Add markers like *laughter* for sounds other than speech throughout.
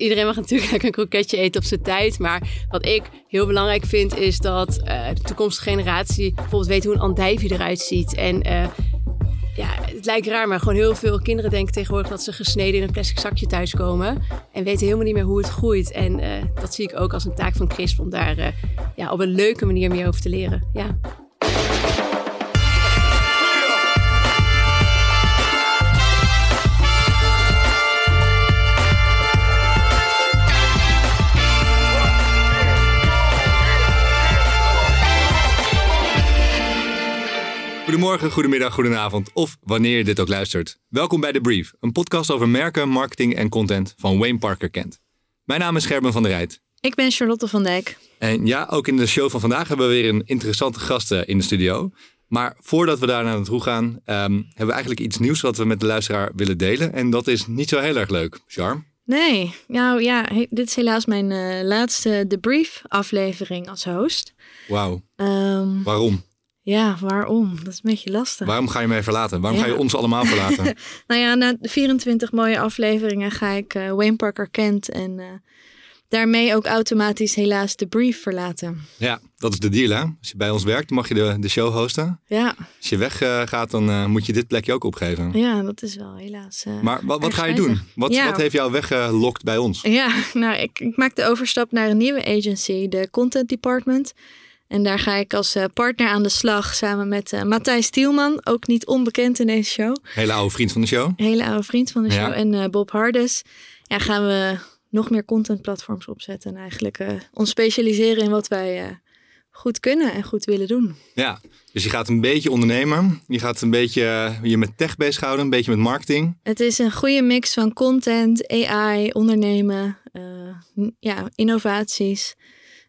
iedereen mag natuurlijk een kroketje eten op zijn tijd. Maar wat ik heel belangrijk vind, is dat uh, de toekomstige generatie bijvoorbeeld weet hoe een andijvie eruit ziet. En uh, ja, het lijkt raar, maar gewoon heel veel kinderen denken tegenwoordig dat ze gesneden in een plastic zakje thuiskomen. En weten helemaal niet meer hoe het groeit. En uh, dat zie ik ook als een taak van Chris om daar ja, op een leuke manier meer over te leren. Ja. Goedemorgen, goedemiddag, goedenavond of wanneer je dit ook luistert. Welkom bij The Brief, een podcast over merken, marketing en content van Wayne Parker Kent. Mijn naam is Gerben van der Rijt. Ik ben Charlotte van Dijk. En ja, ook in de show van vandaag hebben we weer een interessante gast in de studio. Maar voordat we daar naartoe gaan, um, hebben we eigenlijk iets nieuws wat we met de luisteraar willen delen. En dat is niet zo heel erg leuk. Char? Nee, nou ja, dit is helaas mijn uh, laatste The Brief aflevering als host. Wauw. Um, Waarom? Ja, waarom? Dat is een beetje lastig. Waarom ga je mij verlaten? Waarom ga je ons allemaal verlaten? *laughs* nou ja, na 24 mooie afleveringen ga ik uh, Wayne Parker Kent en uh, daarmee ook automatisch helaas de brief verlaten. Ja, dat is de deal hè. Als je bij ons werkt, mag je de, de show hosten. Ja. Als je weggaat, uh, gaat, dan moet je dit plekje ook opgeven. Ja, dat is wel helaas. maar wat, wat ga je doen? Wat, ja. wat heeft jou weggelokt bij ons? Ja, *laughs* nou, ik, ik maak de overstap naar een nieuwe agency, de Content Department. En daar ga ik als eh, partner aan de slag samen met uh, Matthijs Tielman, ook niet onbekend in deze show. Hele oude vriend van de show. Hele oude vriend van de show. En uh, Bob Hardes. Ja, gaan we nog meer contentplatforms opzetten. En eigenlijk ons specialiseren in wat wij goed kunnen en goed willen doen. Ja, dus je gaat een beetje ondernemen. Je gaat een beetje je met tech bezighouden, een beetje met marketing. Het is een goede mix van content, AI, ondernemen, ja, innovaties.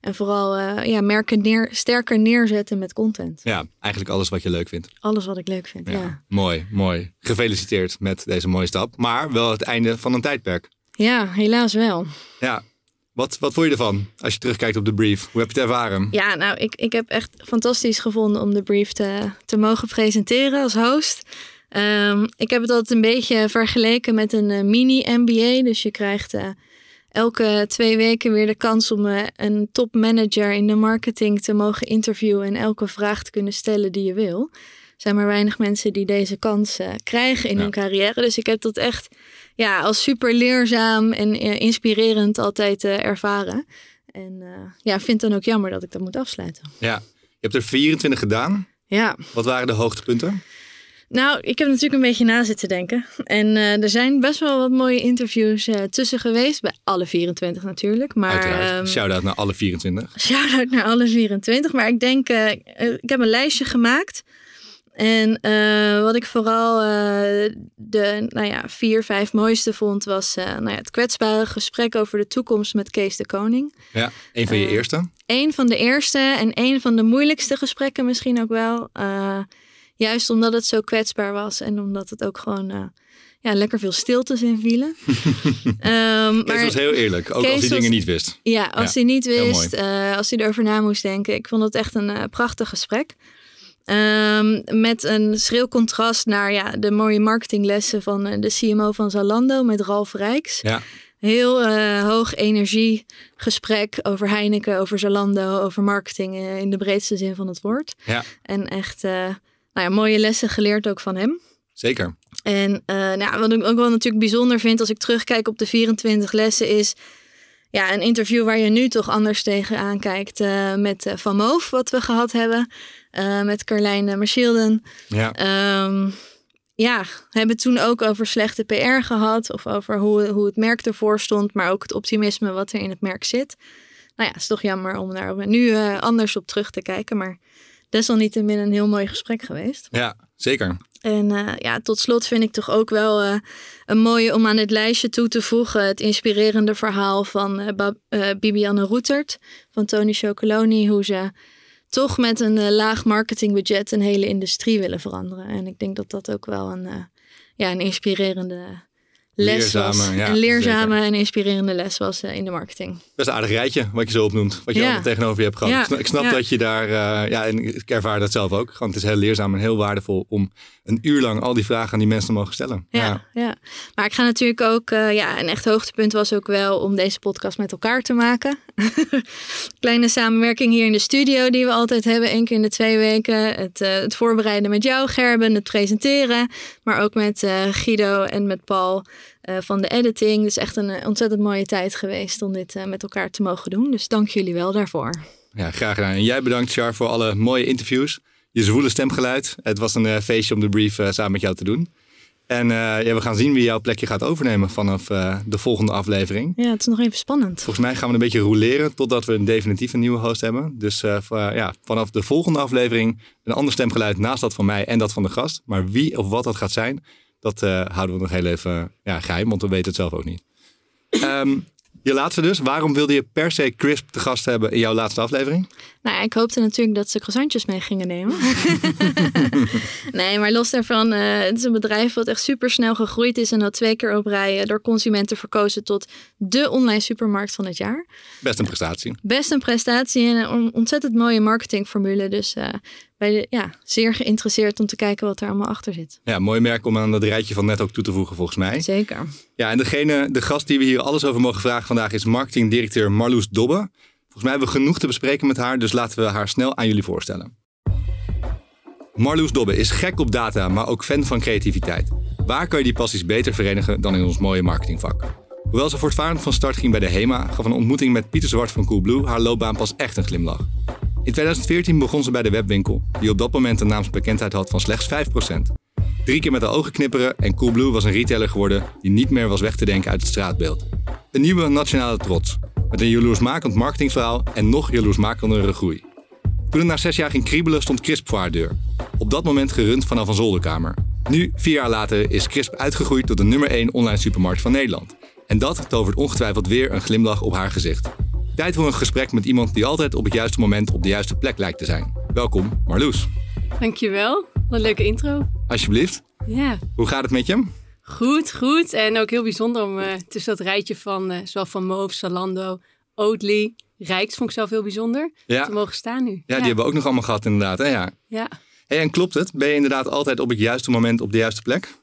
En vooral uh, ja, merken neer, sterker neerzetten met content. Ja, eigenlijk alles wat je leuk vindt. Alles wat ik leuk vind, ja. Mooi, mooi. Gefeliciteerd met deze mooie stap. Maar wel het einde van een tijdperk. Ja, helaas wel. Ja, wat, wat vond je ervan als je terugkijkt op de brief? Hoe heb je het ervaren? Ja, nou, ik, ik heb echt fantastisch gevonden om de brief te, te mogen presenteren als host. Um, ik heb het altijd een beetje vergeleken met een uh, mini-MBA. Dus je krijgt uh, elke twee weken weer de kans om uh, een topmanager in de marketing te mogen interviewen en elke vraag te kunnen stellen die je wil. Er zijn maar weinig mensen die deze kans uh, krijgen in hun carrière. Dus ik heb dat echt ja, als super leerzaam en uh, inspirerend altijd ervaren. En ja, vind dan ook jammer dat ik dat moet afsluiten. Ja, je hebt er 24 gedaan. Ja. Wat waren de hoogtepunten? Nou, ik heb natuurlijk een beetje na zitten denken. En uh, er zijn best wel wat mooie interviews uh, tussen geweest. Bij alle 24 natuurlijk. Maar, Uiteraard. Um, shout-out naar alle 24. Shout-out naar alle 24. Maar ik denk, uh, ik heb een lijstje gemaakt. En wat ik vooral de nou ja, vier, vijf mooiste vond, was nou ja, het kwetsbare gesprek over de toekomst met Kees de Koning. Ja, een van je eerste. Een van de eerste en een van de moeilijkste gesprekken misschien ook wel. Juist omdat het zo kwetsbaar was en omdat het ook gewoon uh, ja, lekker veel stiltes in vielen. um, *laughs* Kees was heel eerlijk, ook Kees als hij dingen niet wist. Ja, als hij niet wist, uh, als hij erover na moest denken. Ik vond het echt een uh, prachtig gesprek. Um, met een schril contrast naar ja, de mooie marketinglessen van de CMO van Zalando met Ralf Rijks. Ja. Heel uh, hoog energie gesprek over Heineken, over Zalando, over marketing in de breedste zin van het woord. Ja. En echt nou ja, mooie lessen geleerd ook van hem. Zeker. En uh, nou, wat ik ook wel natuurlijk bijzonder vind als ik terugkijk op de 24 lessen is... Ja, een interview waar je nu toch anders tegenaan kijkt uh, met uh, Van Moof, wat we gehad hebben. met Carlijn Marschilden. Ja. Um, ja, hebben toen ook over slechte PR gehad. Of over hoe, hoe het merk ervoor stond. Maar ook het optimisme wat er in het merk zit. Nou ja, het is toch jammer om daar nu anders op terug te kijken. Maar desalniettemin een heel mooi gesprek geweest. Ja, zeker. En uh, ja, tot slot vind ik toch ook wel uh, een mooie om aan het lijstje toe te voegen. Het inspirerende verhaal van uh, Bibianne Roetert van Tony Chocoloni. Hoe ze toch met een laag marketingbudget een hele industrie willen veranderen. En ik denk dat dat ook wel een, ja, een inspirerende les was. Leerzame, ja, een leerzame zeker. en inspirerende les was eh, in de marketing. Best een aardig rijtje wat je zo opnoemt. Wat je Ja. allemaal tegenover je hebt gehad. Ja. Ik snap, dat je daar... eh, ja, en ik ervaar dat zelf ook. Gewoon, het is heel leerzaam en heel waardevol om een uur lang al die vragen aan die mensen te mogen stellen. Ja, ja. maar ik ga natuurlijk ook, eh, ja, een echt hoogtepunt was ook wel om deze podcast met elkaar te maken. *laughs* Kleine samenwerking hier in de studio die we altijd hebben, één keer in de twee weken. Het, het voorbereiden met jou, Gerben, het presenteren. Maar ook met Guido en met Paul eh, van de editing. Het is echt een eh, ontzettend mooie tijd geweest om dit eh, met elkaar te mogen doen. Dus dank jullie wel daarvoor. Ja, graag gedaan. En jij bedankt, Char, voor alle mooie interviews. Je zwoele stemgeluid. Het was een feestje om de brief samen met jou te doen. En ja, we gaan zien wie jouw plekje gaat overnemen vanaf de volgende aflevering. Ja, het is nog even spannend. Volgens mij gaan we een beetje roleren totdat we een definitief een nieuwe host hebben. Dus ja, vanaf de volgende aflevering een ander stemgeluid naast dat van mij en dat van de gast. Maar wie of wat dat gaat zijn, dat eh, houden we nog heel even ja, geheim, want we weten het zelf ook niet. Ehm, je laatste dus. Waarom wilde je per se Crisp te gast hebben in jouw laatste aflevering? Nou, ik hoopte natuurlijk dat ze croissantjes mee gingen nemen. *laughs* nee, maar los daarvan, eh, het is een bedrijf wat echt super snel gegroeid is en dat twee keer op rij eh, door consumenten verkozen tot de online supermarkt van het jaar. Best een prestatie. Best een prestatie en een on- ontzettend mooie marketingformule. Dus bij de, ja, zeer geïnteresseerd om te kijken wat er allemaal achter zit. Ja, mooi merk om aan dat rijtje van net ook toe te voegen volgens mij. Zeker. Ja, en degene, de gast die we hier alles over mogen vragen vandaag is marketingdirecteur Marloes Dobbe. Volgens mij hebben we genoeg te bespreken met haar, dus laten we haar snel aan jullie voorstellen. Marloes Dobbe is gek op data, maar ook fan van creativiteit. Waar kan je die passies beter verenigen dan in ons mooie marketingvak? Hoewel ze voortvarend van start ging bij de HEMA, gaf een ontmoeting met Pieter Zwart van Coolblue haar loopbaan pas echt een glimlach. In 2014 begon ze bij de webwinkel, die op dat moment een naamsbekendheid had van slechts 5%. Drie keer met de ogen knipperen en Coolblue was een retailer geworden die niet meer was weg te denken uit het straatbeeld. Een nieuwe nationale trots, met een jaloersmakend marketingverhaal en nog jaloersmakendere groei. Toen het na zes jaar ging kriebelen, stond Crisp voor haar deur. Op dat moment gerund vanaf een zolderkamer. Nu, vier jaar later, is Crisp uitgegroeid tot de nummer 1 online supermarkt van Nederland. En dat tovert ongetwijfeld weer een glimlach op haar gezicht. Tijd voor een gesprek met iemand die altijd op het juiste moment op de juiste plek lijkt te zijn. Welkom, Marloes. Dankjewel. Wat een leuke intro. Alsjeblieft. Ja, Hoe gaat het met je? Goed, goed. En ook heel bijzonder om eh, tussen dat rijtje van, eh, zowel van Move, Zalando, Oatly, Rijks vond ik zelf heel bijzonder. Ja. Te mogen staan nu. Ja, die hebben we ook nog allemaal gehad inderdaad. Hè? Ja. Ja. Hey, en klopt het? Ben je inderdaad altijd op het juiste moment op de juiste plek?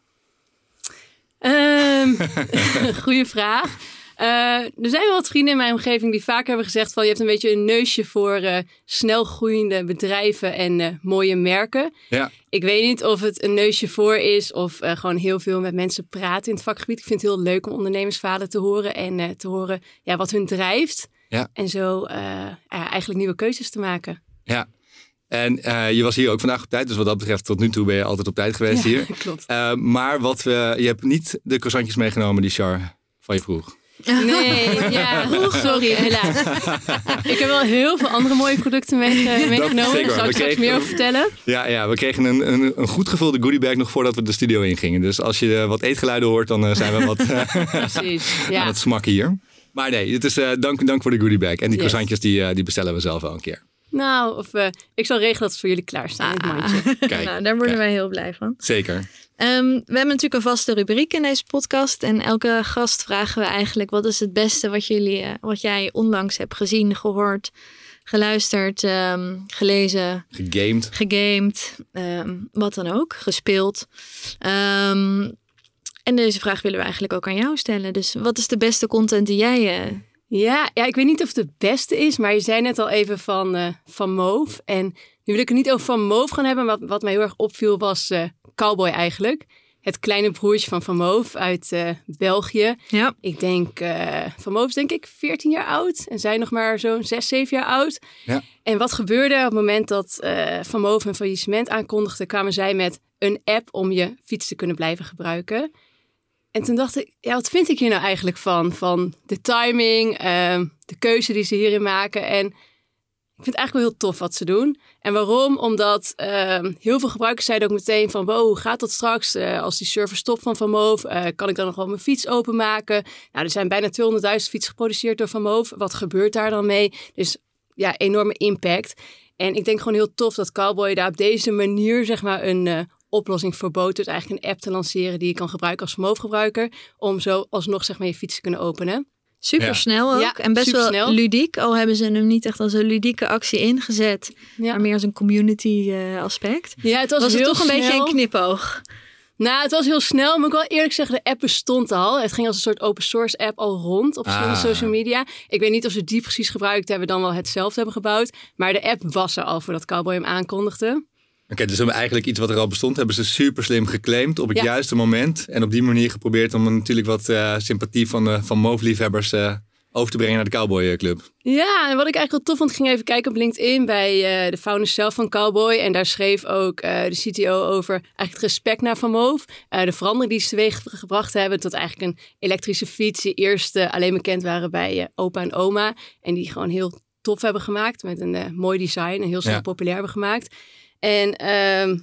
Ehm *laughs* *laughs* goeie vraag. Eh, er zijn wel wat vrienden in mijn omgeving die vaak hebben gezegd van je hebt een beetje een neusje voor eh, snel groeiende bedrijven en eh, mooie merken. Ja. Ik weet niet of het een neusje voor is of gewoon heel veel met mensen praten in het vakgebied. Ik vind het heel leuk om ondernemersverhalen te horen en te horen ja, wat hun drijft. Ja. En zo ja, eigenlijk nieuwe keuzes te maken. Ja. En je was hier ook vandaag op tijd. Dus wat dat betreft, tot nu toe ben je altijd op tijd geweest hier. *laughs* klopt. Maar wat we, je hebt niet de croissantjes meegenomen die Char van je vroeg. *laughs* Nee, *laughs* ja, sorry, helaas. *laughs* Ik heb wel heel veel andere mooie producten mee, meegenomen. Daar zal ik straks kregen- meer over vertellen. Ja, ja we kregen een, een, een goed gevulde goodiebag nog voordat we de studio ingingen. Dus als je eh, wat eetgeluiden hoort, dan eh, zijn we wat aan het smakken hier. Maar nee, het is, eh, dank, dank voor de goodiebag. En die Yes. croissantjes die, die bestellen we zelf wel een keer. Nou, of eh, ik zal regelen dat het voor jullie klaarstaan in het mandje. *laughs* Kijk, nou, daar worden kijk. wij heel blij van. Zeker. Ehm, we hebben natuurlijk een vaste rubriek in deze podcast. En elke gast vragen we eigenlijk: wat is het beste wat, jullie, eh, wat jij onlangs hebt gezien, gehoord, geluisterd, ehm, gelezen, Gegamed. gegamed, ehm, wat dan ook, gespeeld. Ehm, en deze vraag willen we eigenlijk ook aan jou stellen. Dus wat is de beste content die jij. eh, Ja, ja, ik weet niet of het de beste is, maar je zei net al even van, eh van Move. En nu wil ik het niet over Van Move gaan hebben. Wat, wat mij heel erg opviel was eh, Cowboy eigenlijk. Het kleine broertje van Van Move uit eh, België. ja. Ik denk, eh Van Move is denk ik 14 jaar oud. En zij nog maar zo'n 6, 7 jaar oud. Ja. En wat gebeurde op het moment dat eh Van Move een faillissement aankondigde... kwamen zij met een app om je fiets te kunnen blijven gebruiken. En toen dacht ik, ja, wat vind ik hier nou eigenlijk van? Van de timing, ehm, de keuze die ze hierin maken. En ik vind het eigenlijk wel heel tof wat ze doen. En waarom? Omdat ehm, heel veel gebruikers zeiden ook meteen van... wow, hoe gaat dat straks eh, als die server stopt van Van Move? Eh, kan ik dan nog wel mijn fiets openmaken? Nou, er zijn bijna 200.000 fietsen geproduceerd door Van Move. Wat gebeurt daar dan mee? Dus ja, enorme impact. En ik denk gewoon heel tof dat Cowboy daar op deze manier zeg maar een eh, oplossing verbood. Dus eigenlijk een app te lanceren die je kan gebruiken als vermogengebruiker. Om zo alsnog zeg maar, je fiets te kunnen openen. Super Ja. snel ook. Ja, en best wel ludiek. Al hebben ze hem niet echt als een ludieke actie ingezet. Ja, Maar meer als een community eh, aspect. ja het was, Was het heel toch een beetje snel. een knipoog? Nou, het was heel snel. Moet ik wel eerlijk zeggen, de app bestond al. Het ging als een soort open source app al rond op verschillende Ah. social media. Ik weet niet of ze die precies gebruikt hebben, dan wel hetzelfde hebben gebouwd. Maar de app was er al voordat Cowboy hem aankondigde. Oké, dus hebben eigenlijk iets wat er al bestond, hebben ze super slim geclaimd op het Ja. juiste moment. En op die manier geprobeerd om natuurlijk wat eh, sympathie van, de van Move-liefhebbers eh, over te brengen naar de Cowboy Club. Ja, en wat ik eigenlijk wel tof vond, ging even kijken op LinkedIn bij de founders zelf van Cowboy. En daar schreef ook de CTO over eigenlijk het respect naar Van Moof. De verandering die ze teweeg gebracht hebben tot eigenlijk een elektrische fiets die eerst alleen bekend waren bij opa en oma. En die gewoon heel tof hebben gemaakt met een mooi design en heel snel Ja. populair hebben gemaakt. En ehm,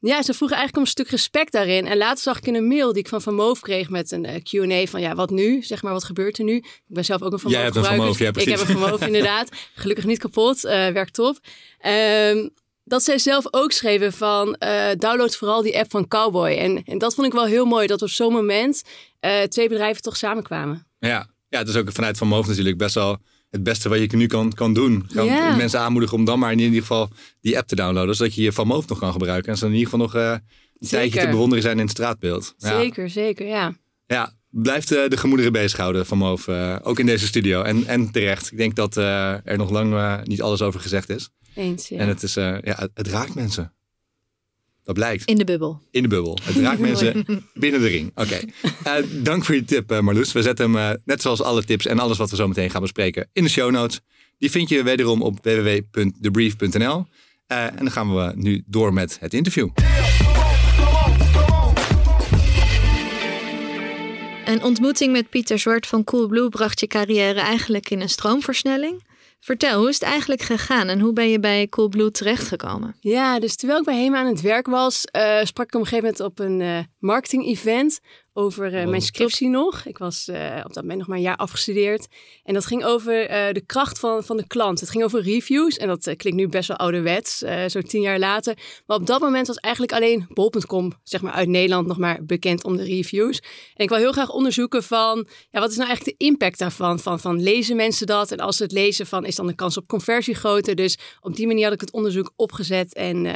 ja, ze vroegen eigenlijk om een stuk respect daarin. En later zag ik in een mail die ik van Van Moof kreeg met een eh, Q&A van ja, wat nu? Zeg maar, wat gebeurt er nu? Ik ben zelf ook een Van Jij Moof hebt een Van Moof, gebruiker. ja, ik heb een Van Moof inderdaad. *laughs* Gelukkig niet kapot, eh, werkt top. Ehm, dat zij zelf ook schreven van eh, download vooral die app van Cowboy. En, en dat vond ik wel heel mooi, dat op zo'n moment twee bedrijven toch samenkwamen. Ja. ja, het is ook vanuit Van Move natuurlijk best wel het beste wat je nu kan, kan doen. Ja. mensen aanmoedigen om dan maar in ieder geval die app te downloaden. Zodat je je Van nog kan gebruiken. En ze in ieder geval nog eh, een tijdje te bewonderen zijn in het straatbeeld. Ja. Zeker, zeker, ja. Ja, blijft de gemoederen bezighouden van Move. eh, ook in deze studio. En, en terecht. Ik denk dat eh, er nog lang niet alles over gezegd is. Eens, ja. En het, is, ja, het, het raakt mensen. Dat blijkt. In de bubbel. In de bubbel. Het raakt *laughs* mensen binnen de ring. Oké. Eh, dank voor je tip, eh, Marloes. We zetten hem, eh, net zoals alle tips en alles wat we zo meteen gaan bespreken, in de show notes. Die vind je wederom op www.thebrief.nl. En dan gaan we nu door met het interview. Een ontmoeting met Pieter Zwart van Coolblue bracht je carrière eigenlijk in een stroomversnelling. Vertel, hoe is het eigenlijk gegaan en hoe ben je bij Coolblue terechtgekomen? Ja, dus terwijl ik bij HEMA aan het werk was, eh, sprak ik op een gegeven moment op een eh marketing-event over eh, Oh, mijn scriptie nog. Ik was eh, op dat moment nog maar een jaar afgestudeerd. En dat ging over eh, de kracht van, van de klant. Het ging over reviews. En dat klinkt nu best wel ouderwets, zo tien jaar later. Maar op dat moment was eigenlijk alleen bol.com, zeg maar uit Nederland, nog maar bekend om de reviews. En ik wil heel graag onderzoeken van, ja, wat is nou eigenlijk de impact daarvan? Van, van lezen mensen dat? En als ze het lezen, van, is dan de kans op conversie groter? Dus op die manier had ik het onderzoek opgezet en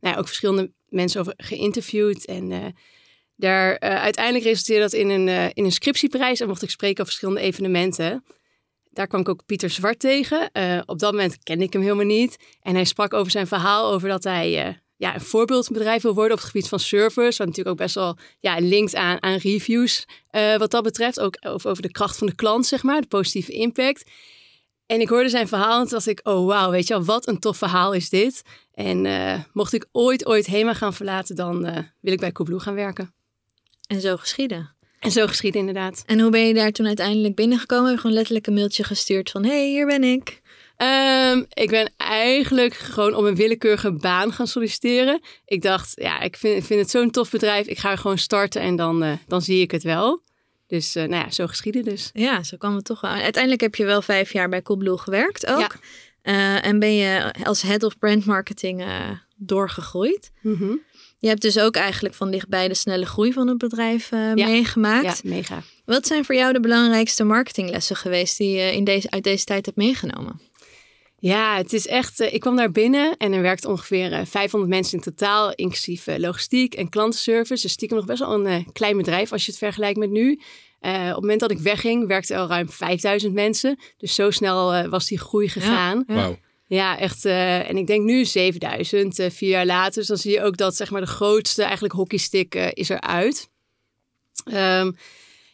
nou ja, ook verschillende mensen over geïnterviewd. En eh, daar eh, uiteindelijk resulteerde dat in een, eh, in een scriptieprijs en mocht ik spreken op verschillende evenementen. Daar kwam ik ook Pieter Zwart tegen. Op dat moment kende ik hem helemaal niet. En hij sprak over zijn verhaal over dat hij ja, een voorbeeldbedrijf wil worden op het gebied van servers. Wat natuurlijk ook best wel ja, linkt aan, aan reviews wat dat betreft. Ook over, over de kracht van de klant, zeg maar, de positieve impact. En ik hoorde zijn verhaal en toen dacht ik, oh wauw, weet je wel, wat een tof verhaal is dit. En eh, mocht ik ooit, ooit Hema gaan verlaten, dan eh, wil ik bij Coolblue gaan werken. En zo geschieden. En zo geschieden inderdaad. En hoe ben je daar toen uiteindelijk binnengekomen? Heb je gewoon letterlijk een mailtje gestuurd van... hey, hier ben ik. Ehm, ik ben eigenlijk gewoon op een willekeurige baan gaan solliciteren. Ik dacht, ja, ik vind, ik vind het zo'n tof bedrijf. Ik ga er gewoon starten en dan, eh, dan zie ik het wel. Dus eh, nou ja, zo geschieden dus. Ja, zo kwam het toch wel. Uiteindelijk heb je wel vijf jaar bij Coolblue gewerkt ook. Ja. Eh, en ben je als head of brand marketing eh, doorgegroeid. Mhm. Je hebt dus ook eigenlijk van dichtbij de snelle groei van het bedrijf Ja. meegemaakt. Ja, mega. Wat zijn voor jou de belangrijkste marketinglessen geweest die je in deze, uit deze tijd hebt meegenomen? Ja, het is echt. eh, ik kwam daar binnen en er werkten ongeveer eh, 500 mensen in totaal, inclusief eh, logistiek en klantenservice. Dus stiekem nog best wel een eh, klein bedrijf als je het vergelijkt met nu. Eh, op het moment dat ik wegging, werkten er al ruim 5000 mensen. Dus zo snel eh, was die groei gegaan. Ja, Ja. echt. eh, en ik denk nu 7000, eh, vier jaar later. Dus dan zie je ook dat zeg maar, de grootste eigenlijk hockeystick eh, is eruit. Ehm,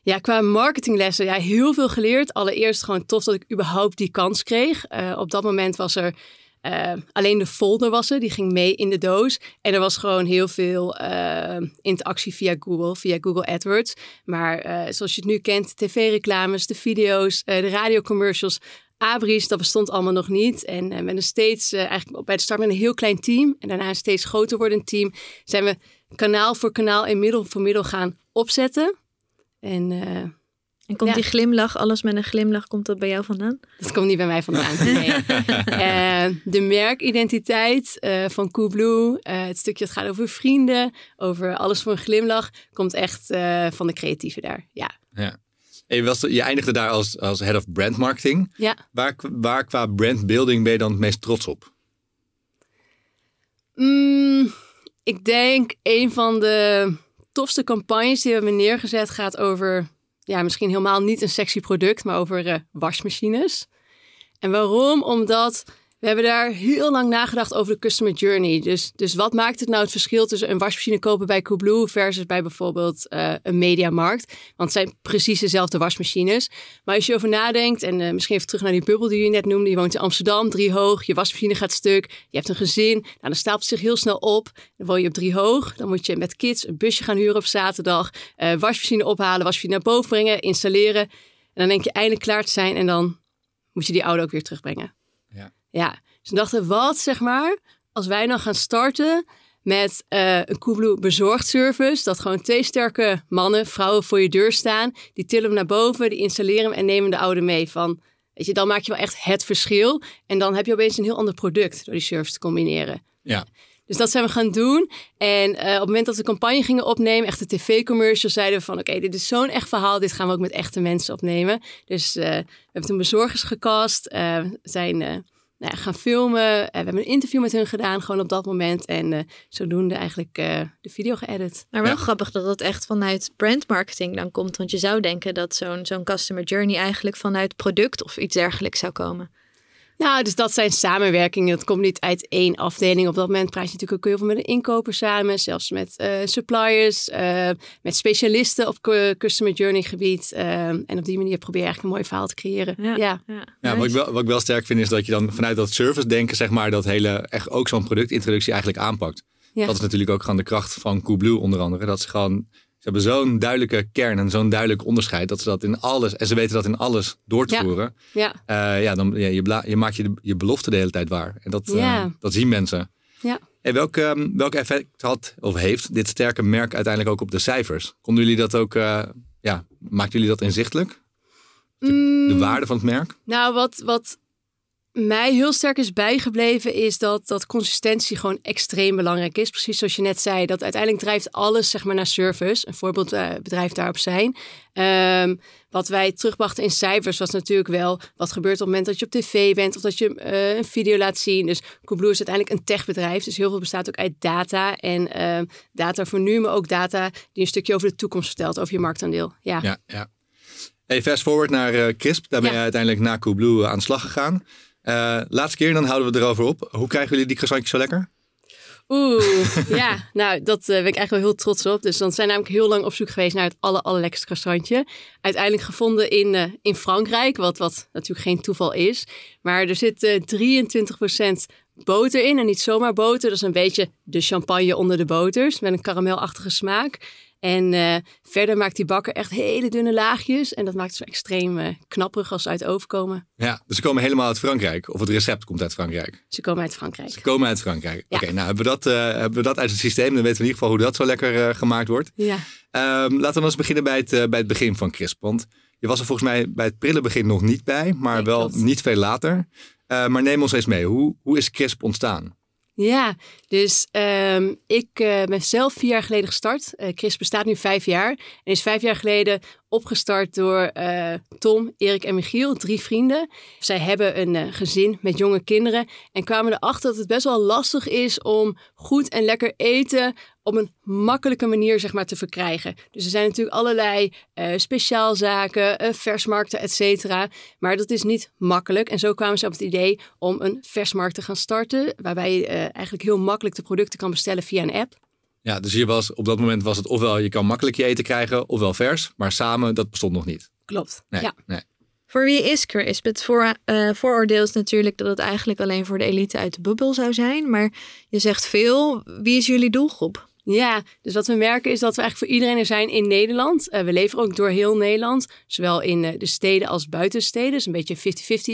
ja, qua marketinglessen, ja, heel veel geleerd. Allereerst gewoon tof dat ik überhaupt die kans kreeg. Eh, op dat moment was er eh, alleen de folder was er, die ging mee in de doos. En er was gewoon heel veel eh, interactie via Google, via Google AdWords. Maar zoals je het nu kent, tv-reclames, de video's, de radiocommercials, abris, dat bestond allemaal nog niet. En met een steeds, eigenlijk bij de start met een heel klein team en daarna een steeds groter wordend team, zijn we kanaal voor kanaal en middel voor middel gaan opzetten. En eh, En komt Ja. die glimlach, alles met een glimlach, komt dat bij jou vandaan? Dat komt niet bij mij vandaan. *laughs* Nee. Eh, de merkidentiteit eh, van Coolblue, eh het stukje dat gaat over vrienden, over alles voor een glimlach, komt echt eh, van de creatieven daar. Ja. Ja. En je, was, je eindigde daar als, als head of brand marketing. ja. Waar, waar qua brandbuilding ben je dan het meest trots op? Mm, ik denk een van de tofste campagnes die we hebben neergezet gaat over, ja, misschien helemaal niet een sexy product, maar over eh, wasmachines. En waarom? Omdat we hebben daar heel lang nagedacht over de customer journey. Dus, dus wat maakt het nou het verschil tussen een wasmachine kopen bij Coolblue versus bij bijvoorbeeld eh, een mediamarkt? Want het zijn precies dezelfde wasmachines. Maar als je over nadenkt, en eh, misschien even terug naar die bubbel die je net noemde. Je woont in Amsterdam, drie hoog, je wasmachine gaat stuk. Je hebt een gezin, nou, dan stapelt het zich heel snel op. Dan woon je op drie hoog, dan moet je met kids een busje gaan huren op zaterdag. eh, wasmachine ophalen, wasmachine naar boven brengen, installeren. En dan denk je eindelijk klaar te zijn en dan moet je die oude ook weer terugbrengen. Ja. Dus we dachten, wat zeg maar, als wij nou gaan starten met eh, een Coolblue bezorgdservice, dat gewoon twee sterke mannen, vrouwen voor je deur staan, die tillen hem naar boven, die installeren hem en nemen de oude mee van, weet je, dan maak je wel echt het verschil. En dan heb je opeens een heel ander product door die service te combineren. Ja. Dus dat zijn we gaan doen. En eh, op het moment dat we de campagne gingen opnemen, echt de tv-commercials, zeiden we van oké, dit is zo'n echt verhaal. Dit gaan we ook met echte mensen opnemen. Dus eh, we hebben toen bezorgers gecast, zijn nou ja, gaan filmen. Eh, we hebben een interview met hun gedaan, gewoon op dat moment. En eh, zodoende eigenlijk eh, de video geëdit. Maar wel Ja. grappig dat dat echt vanuit brandmarketing dan komt. Want je zou denken dat zo'n zo'n customer journey eigenlijk vanuit product of iets dergelijks zou komen. Nou, dus dat zijn samenwerkingen. Dat komt niet uit één afdeling. Op dat moment praat je natuurlijk ook heel veel met een inkoper samen. Zelfs met eh, suppliers, eh, met specialisten op cu- customer journey gebied. Eh, en op die manier probeer je eigenlijk een mooi verhaal te creëren. Ja, ja. Ja, wat, ik wel, wat ik wel sterk vind is dat je dan vanuit dat service denken, zeg maar, dat hele, echt ook zo'n productintroductie eigenlijk aanpakt. Ja. Dat is natuurlijk ook gewoon de kracht van Coolblue onder andere. Dat ze gewoon, hebben zo'n duidelijke kern en zo'n duidelijk onderscheid. Dat ze dat in alles, en ze weten dat in alles door te Ja. voeren. ja. Eh, ja, dan, ja, je, bla- je maakt je, de- je belofte de hele tijd waar. En dat, eh, dat zien mensen. Ja. En welk, ehm, welk effect had of heeft dit sterke merk uiteindelijk ook op de cijfers? Konden jullie dat ook, eh, ja, maakten jullie dat inzichtelijk? De Mm, waarde van het merk? Nou, wat, wat mij heel sterk is bijgebleven, is dat, dat consistentie gewoon extreem belangrijk is. Precies zoals je net zei, dat uiteindelijk drijft alles zeg maar, naar service. Een voorbeeldbedrijf daarop zijn. Ehm, wat wij terugbrachten in cijfers was natuurlijk wel wat gebeurt op het moment dat je op tv bent of dat je eh, een video laat zien. Dus Coolblue is uiteindelijk een techbedrijf, dus heel veel bestaat ook uit data. En ehm, data voor nu, maar ook data die een stukje over de toekomst vertelt, over je marktaandeel. Ja. Ja, ja. Hey, fast forward naar eh, Crisp. Daar ben Ja. je uiteindelijk na Coolblue eh, aan de slag gegaan. Eh, laatste keer, dan houden we het erover op. Hoe krijgen jullie die croissantjes zo lekker? Oeh, *laughs* ja. Nou, dat eh, ben ik eigenlijk wel heel trots op. Dus dan zijn namelijk heel lang op zoek geweest naar het aller, allerlekkerste croissantje. Uiteindelijk gevonden in, eh, in Frankrijk, wat, wat natuurlijk geen toeval is. Maar er zit eh 23% boter in en niet zomaar boter. Dat is een beetje de champagne onder de boters met een karamelachtige smaak. En eh, verder maakt die bakker echt hele dunne laagjes. En dat maakt zo extreem eh, knapperig als ze uit de oven komen. Ja, dus ze komen helemaal uit Frankrijk. Of het recept komt uit Frankrijk. Ze komen uit Frankrijk. Ze komen uit Frankrijk. Ja. Oké, nou hebben we, dat, eh, hebben we dat uit het systeem. Dan weten we in ieder geval hoe dat zo lekker gemaakt wordt. Ja. Ehm, laten we dan eens beginnen bij het, bij het begin van Crisp. Want je was er volgens mij bij het prille begin nog niet bij. Maar Nee, wel klopt. niet veel later. Maar neem ons eens mee. Hoe, hoe is Crisp ontstaan? Ja, dus ehm, ik eh, ben zelf vier jaar geleden gestart. Eh, Chris bestaat nu vijf jaar. En is vijf jaar geleden opgestart door eh, Tom, Erik en Michiel, drie vrienden. Zij hebben een gezin met jonge kinderen. En kwamen erachter dat het best wel lastig is om goed en lekker eten op een makkelijke manier zeg maar, te verkrijgen. Dus er zijn natuurlijk allerlei eh, speciaalzaken, eh, versmarkten, et cetera. Maar dat is niet makkelijk. En zo kwamen ze op het idee om een versmarkt te gaan starten. Waarbij je eh, eigenlijk heel makkelijk de producten kan bestellen via een app. Ja, dus hier was, op dat moment was het ofwel je kan makkelijk je eten krijgen, ofwel vers. Maar samen, dat bestond nog niet. Klopt. Nee, Ja. nee. Voor wie is Crisp? Het voor, eh, vooroordeel is natuurlijk dat het eigenlijk alleen voor de elite uit de bubbel zou zijn. Maar je zegt veel. Wie is jullie doelgroep? Ja, dus wat we merken is dat we eigenlijk voor iedereen er zijn in Nederland. Eh, we leveren ook door heel Nederland, zowel in eh, de steden als buiten de steden. Dus een beetje 50-50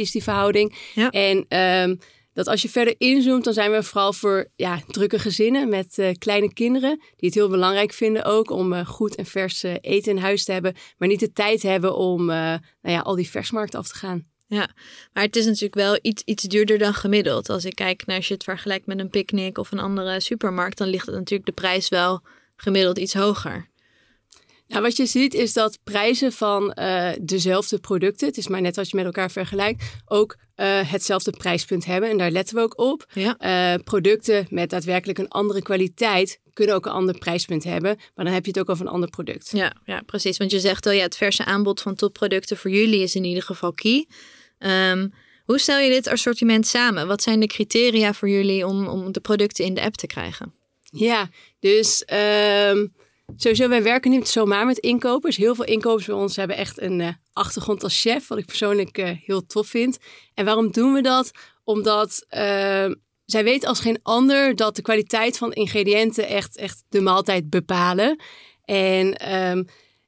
is die verhouding. Ja. En ehm, dat als je verder inzoomt, dan zijn we vooral voor ja, drukke gezinnen met uh, kleine kinderen. Die het heel belangrijk vinden ook om uh, goed en vers uh, eten in huis te hebben. Maar niet de tijd hebben om nou ja, al die versmarkten af te gaan. Ja, maar het is natuurlijk wel iets, iets duurder dan gemiddeld. Als ik kijk naar als je het vergelijkt met een picknick of een andere supermarkt, dan ligt het natuurlijk de prijs wel gemiddeld iets hoger. Nou, wat je ziet is dat prijzen van uh, dezelfde producten, het is maar net als je met elkaar vergelijkt, ook uh, hetzelfde prijspunt hebben. En daar letten we ook op. Ja. Uh, producten met daadwerkelijk een andere kwaliteit kunnen ook een ander prijspunt hebben. Maar dan heb je het ook over een ander product. Ja, ja precies. Want je zegt al, ja, het verse aanbod van topproducten voor jullie is in ieder geval key. Um, hoe stel je dit assortiment samen? Wat zijn de criteria voor jullie om, om de producten in de app te krijgen? Ja, dus um, sowieso, wij werken niet zomaar met inkopers. Heel veel inkopers bij ons hebben echt een uh, achtergrond als chef, wat ik persoonlijk uh, heel tof vind. En waarom doen we dat? Omdat uh, zij weten als geen ander dat de kwaliteit van ingrediënten echt, echt de maaltijd bepalen. En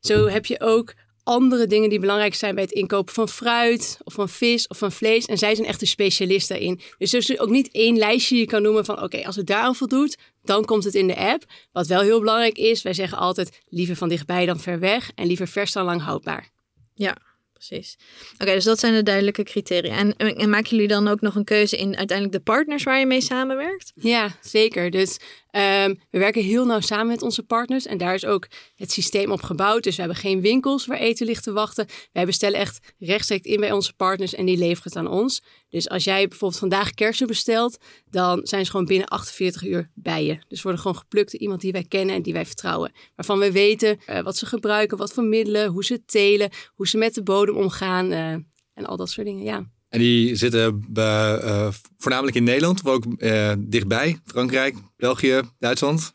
zo heb je ook andere dingen die belangrijk zijn bij het inkopen van fruit of van vis of van vlees. En zij zijn echt de specialist daarin. Dus er is ook niet één lijstje je kan noemen van oké, als het daaraan voldoet, dan komt het in de app. Wat wel heel belangrijk is, wij zeggen altijd liever van dichtbij dan ver weg en liever vers dan lang houdbaar. Ja, precies. Oké, dus dat zijn de duidelijke criteria. En, en, maken jullie dan ook nog een keuze in uiteindelijk de partners waar je mee samenwerkt? Ja, zeker. Dus um, we werken heel nauw samen met onze partners en daar is ook het systeem op gebouwd. Dus we hebben geen winkels waar eten ligt te wachten. Wij bestellen echt rechtstreeks in bij onze partners en die leveren het aan ons. Dus als jij bijvoorbeeld vandaag kersen bestelt, dan zijn ze gewoon binnen 48 uur bij je. Dus worden gewoon geplukt door iemand die wij kennen en die wij vertrouwen. Waarvan we weten uh, wat ze gebruiken, wat voor middelen, hoe ze telen, hoe ze met de bodem omgaan uh, en al dat soort dingen. Ja. En die zitten bij, uh, voornamelijk in Nederland, maar ook uh, dichtbij. Frankrijk, België, Duitsland.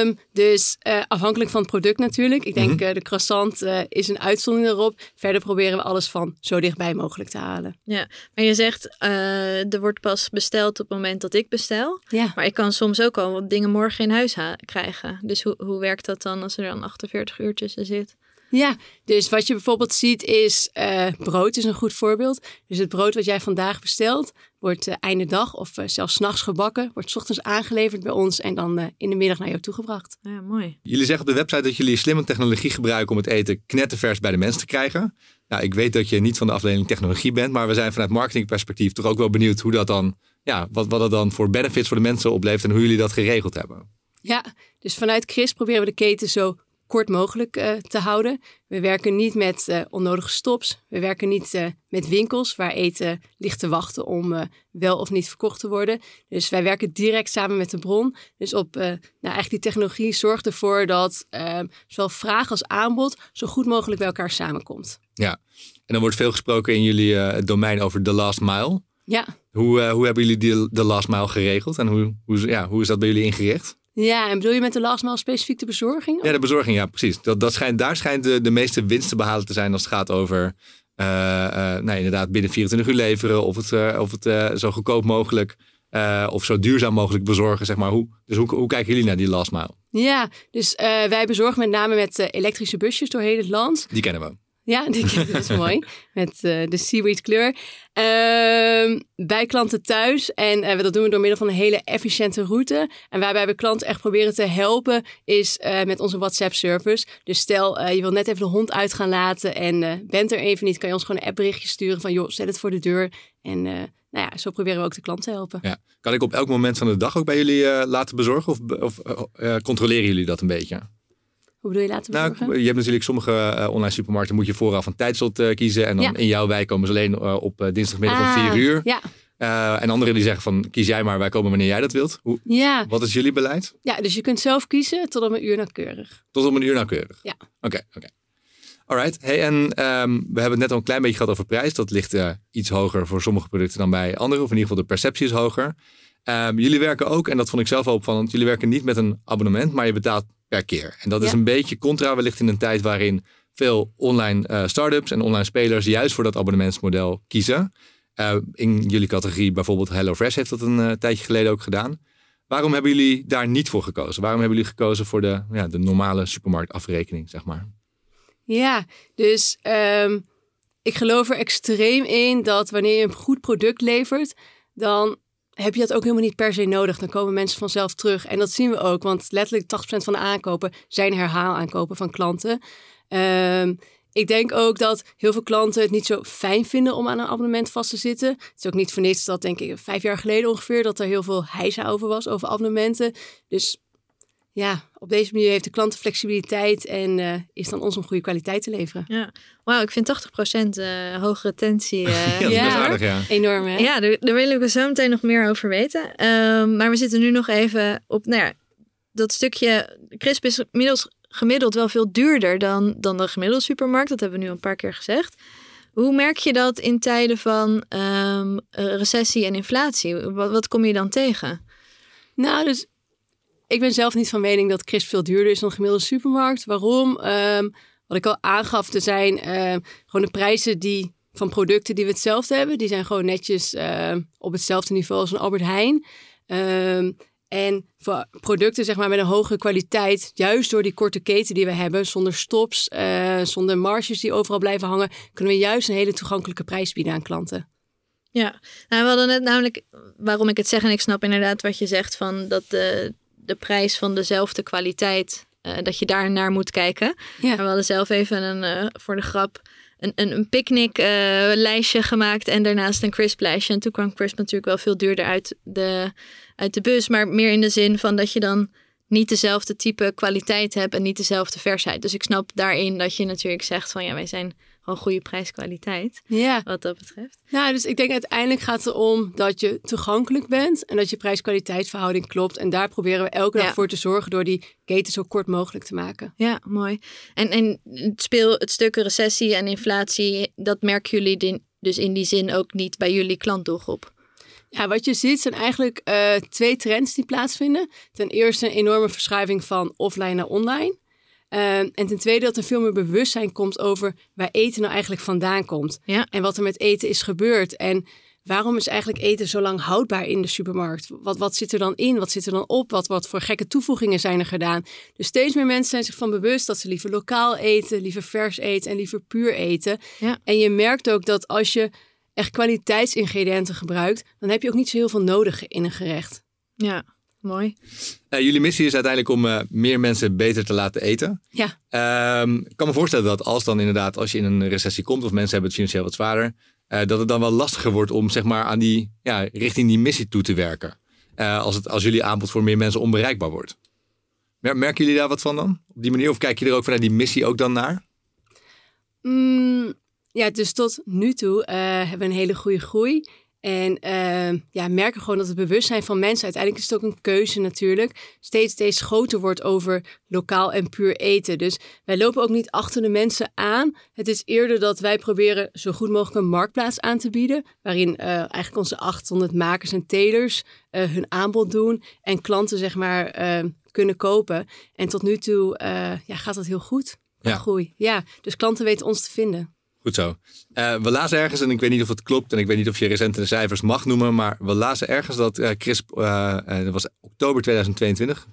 Um, dus uh, afhankelijk van het product natuurlijk. Ik denk mm -hmm. de croissant is een uitzondering erop. Verder proberen we alles van zo dichtbij mogelijk te halen. Ja, maar je zegt er wordt pas besteld op het moment dat ik bestel. Ja. Maar ik kan soms ook al wat dingen morgen in huis krijgen. Dus hoe, hoe werkt dat dan als er dan 48 uurtjes in zit? Ja, dus wat je bijvoorbeeld ziet is uh, brood is een goed voorbeeld. Dus het brood wat jij vandaag bestelt wordt uh, einde dag of uh, zelfs s'nachts gebakken. Wordt s ochtends aangeleverd bij ons en dan in de middag naar jou toegebracht. Ja, mooi. Jullie zeggen op de website dat jullie slimme technologie gebruiken om het eten knettervers bij de mens te krijgen. Nou, ik weet dat je niet van de afdeling technologie bent, maar we zijn vanuit marketingperspectief toch ook wel benieuwd hoe dat dan, ja, wat, wat dat dan voor benefits voor de mensen oplevert en hoe jullie dat geregeld hebben. Ja, dus vanuit Chris proberen we de keten zo kort mogelijk uh, te houden. We werken niet met uh, onnodige stops. We werken niet uh, met winkels waar eten ligt te wachten om wel of niet verkocht te worden. Dus wij werken direct samen met de bron. Dus op, nou eigenlijk die technologie zorgt ervoor dat zowel vraag als aanbod zo goed mogelijk bij elkaar samenkomt. Ja, en dan wordt veel gesproken in jullie domein over the last mile. Ja. Hoe, hoe hebben jullie die, de last mile geregeld en hoe, hoe, ja, hoe is dat bij jullie ingericht? Ja, en bedoel je met de last mile specifiek de bezorging? Ja, de bezorging, ja, precies. Dat, dat schijnt, daar schijnt de, de meeste winst te behalen te zijn als het gaat over, uh, uh, nou inderdaad, binnen 24 uur leveren of het, uh, of het zo goedkoop mogelijk of zo duurzaam mogelijk bezorgen, zeg maar. Hoe, dus hoe, hoe kijken jullie naar die last mile? Ja, dus wij bezorgen met name met elektrische busjes door heel het land. Die kennen we. Ja, *laughs* dat is mooi. Met uh, de seaweed kleur. Uh, bij klanten thuis. En uh, dat doen we door middel van een hele efficiënte route. En waarbij we klanten echt proberen te helpen, is uh, met onze WhatsApp-service. Dus stel, je wil net even de hond uit gaan laten en bent er even niet, kan je ons gewoon een appberichtje sturen van, joh, zet het voor de deur. En nou ja, zo proberen we ook de klant te helpen. Ja. Kan ik op elk moment van de dag ook bij jullie laten bezorgen? Of, of controleren jullie dat een beetje? Hoe bedoel je laten bezorgen? Nou, je hebt natuurlijk sommige uh, online supermarkten moet je vooraf een tijdslot uh, kiezen. En dan ja. in jouw wijk komen ze alleen uh, op dinsdagmiddag ah, om vier uur. Ja. en anderen die zeggen van kies jij maar, wij komen wanneer jij dat wilt. Hoe, ja. Wat is jullie beleid? Ja, dus je kunt zelf kiezen tot om een uur nauwkeurig. Tot om een uur nauwkeurig? Ja. Oké, okay, oké. Okay. Alright. Hey, en um, we hebben het net al een klein beetje gehad over prijs. Dat ligt iets hoger voor sommige producten dan bij andere. Of in ieder geval de perceptie is hoger. Um, jullie werken ook, en dat vond ik zelf wel opvallend, jullie werken niet met een abonnement, maar je betaalt per keer. En dat is een beetje contra wellicht in een tijd waarin veel online uh, startups en online spelers juist voor dat abonnementsmodel kiezen. Uh, in jullie categorie bijvoorbeeld HelloFresh heeft dat een uh, tijdje geleden ook gedaan. Waarom hebben jullie daar niet voor gekozen? Waarom hebben jullie gekozen voor de, ja, de normale supermarktafrekening, zeg maar? Ja, dus um, ik geloof er extreem in dat wanneer je een goed product levert, dan heb je dat ook helemaal niet per se nodig. Dan komen mensen vanzelf terug. En dat zien we ook, want letterlijk 80% van de aankopen zijn herhaalaankopen van klanten. Ehm, ik denk ook dat heel veel klanten het niet zo fijn vinden om aan een abonnement vast te zitten. Het is ook niet voor niets dat, denk ik, vijf jaar geleden ongeveer, dat er heel veel heisa over was, over abonnementen. Dus ja, op deze manier heeft de klant de flexibiliteit en uh, is dan ons om goede kwaliteit te leveren. Ja, wauw, ik vind 80% uh, hoge retentie. Uh, *laughs* ja, ja. Aardig, ja. enorm hè? Ja, daar, daar willen we zo meteen nog meer over weten. Um, maar we zitten nu nog even op, nou ja, dat stukje, Crisp is inmiddels gemiddeld wel veel duurder dan, dan de gemiddelde supermarkt. Dat hebben we nu al een paar keer gezegd. Hoe merk je dat in tijden van um, recessie en inflatie? Wat, wat kom je dan tegen? Nou, dus ik ben zelf niet van mening dat crisp veel duurder is dan een gemiddelde supermarkt. Waarom? Um, wat ik al aangaf, er zijn um, gewoon de prijzen die, van producten die we hetzelfde hebben. Die zijn gewoon netjes uh, op hetzelfde niveau als een Albert Heijn. En voor producten zeg maar, met een hogere kwaliteit, juist door die korte keten die we hebben, zonder stops, uh, zonder marges die overal blijven hangen, kunnen we juist een hele toegankelijke prijs bieden aan klanten. Ja, nou, we hadden net namelijk, waarom ik het zeg, en ik snap inderdaad wat je zegt, van dat de, de prijs van dezelfde kwaliteit, uh, dat je daar naar moet kijken. Ja. We hadden zelf even een, uh, voor de grap een, een, een picknick uh, lijstje gemaakt en daarnaast een crisp lijstje. En toen kwam crisp natuurlijk wel veel duurder uit de, uit de bus, maar meer in de zin van dat je dan niet dezelfde type kwaliteit hebt en niet dezelfde versheid. Dus ik snap daarin dat je natuurlijk zegt van ja, wij zijn gewoon goede prijskwaliteit. Ja. Wat dat betreft. Nou, dus ik denk uiteindelijk gaat het erom dat je toegankelijk bent en dat je prijs-kwaliteitsverhouding klopt. En daar proberen we elke dag ja. voor te zorgen door die keten zo kort mogelijk te maken. Ja, mooi. En, en het, speel, het stuk recessie en inflatie, dat merken jullie dus in die zin ook niet bij jullie klantdoelgroep? Ja, wat je ziet zijn eigenlijk uh, twee trends die plaatsvinden. Ten eerste een enorme verschuiving van offline naar online. Uh, en ten tweede dat er veel meer bewustzijn komt over waar eten nou eigenlijk vandaan komt. Ja. En wat er met eten is gebeurd. En waarom is eigenlijk eten zo lang houdbaar in de supermarkt? Wat, wat zit er dan in? Wat zit er dan op? Wat, wat voor gekke toevoegingen zijn er gedaan? Dus steeds meer mensen zijn zich van bewust dat ze liever lokaal eten, liever vers eten en liever puur eten. Ja. En je merkt ook dat als je echt kwaliteitsingrediënten gebruikt, dan heb je ook niet zo heel veel nodig in een gerecht. Ja, mooi. Uh, jullie missie is uiteindelijk om uh, meer mensen beter te laten eten. Ja. Uh, ik kan me voorstellen dat als dan inderdaad, als je in een recessie komt of mensen hebben het financieel wat zwaarder, eh, dat het dan wel lastiger wordt om zeg maar aan die, ja, richting die missie toe te werken. Eh, als, het, als jullie aanbod voor meer mensen onbereikbaar wordt. Merken jullie daar wat van dan? Op die manier? Of kijk je er ook vanuit die missie ook dan naar? Mm, ja, dus tot nu toe hebben we een hele goede groei. En uh, ja, merken gewoon dat het bewustzijn van mensen, uiteindelijk is het ook een keuze natuurlijk, steeds, steeds groter wordt over lokaal en puur eten. Dus wij lopen ook niet achter de mensen aan. Het is eerder dat wij proberen zo goed mogelijk een marktplaats aan te bieden, waarin uh, eigenlijk onze 800 makers en telers uh, hun aanbod doen en klanten zeg maar kunnen kopen. En tot nu toe ja, gaat dat heel goed. Ja. Groei. Ja, dus klanten weten ons te vinden. Goed zo. Uh, we lazen ergens, en ik weet niet of het klopt, en ik weet niet of je recente cijfers mag noemen, maar we lazen ergens dat uh, Crisp, uh, dat was oktober 2022,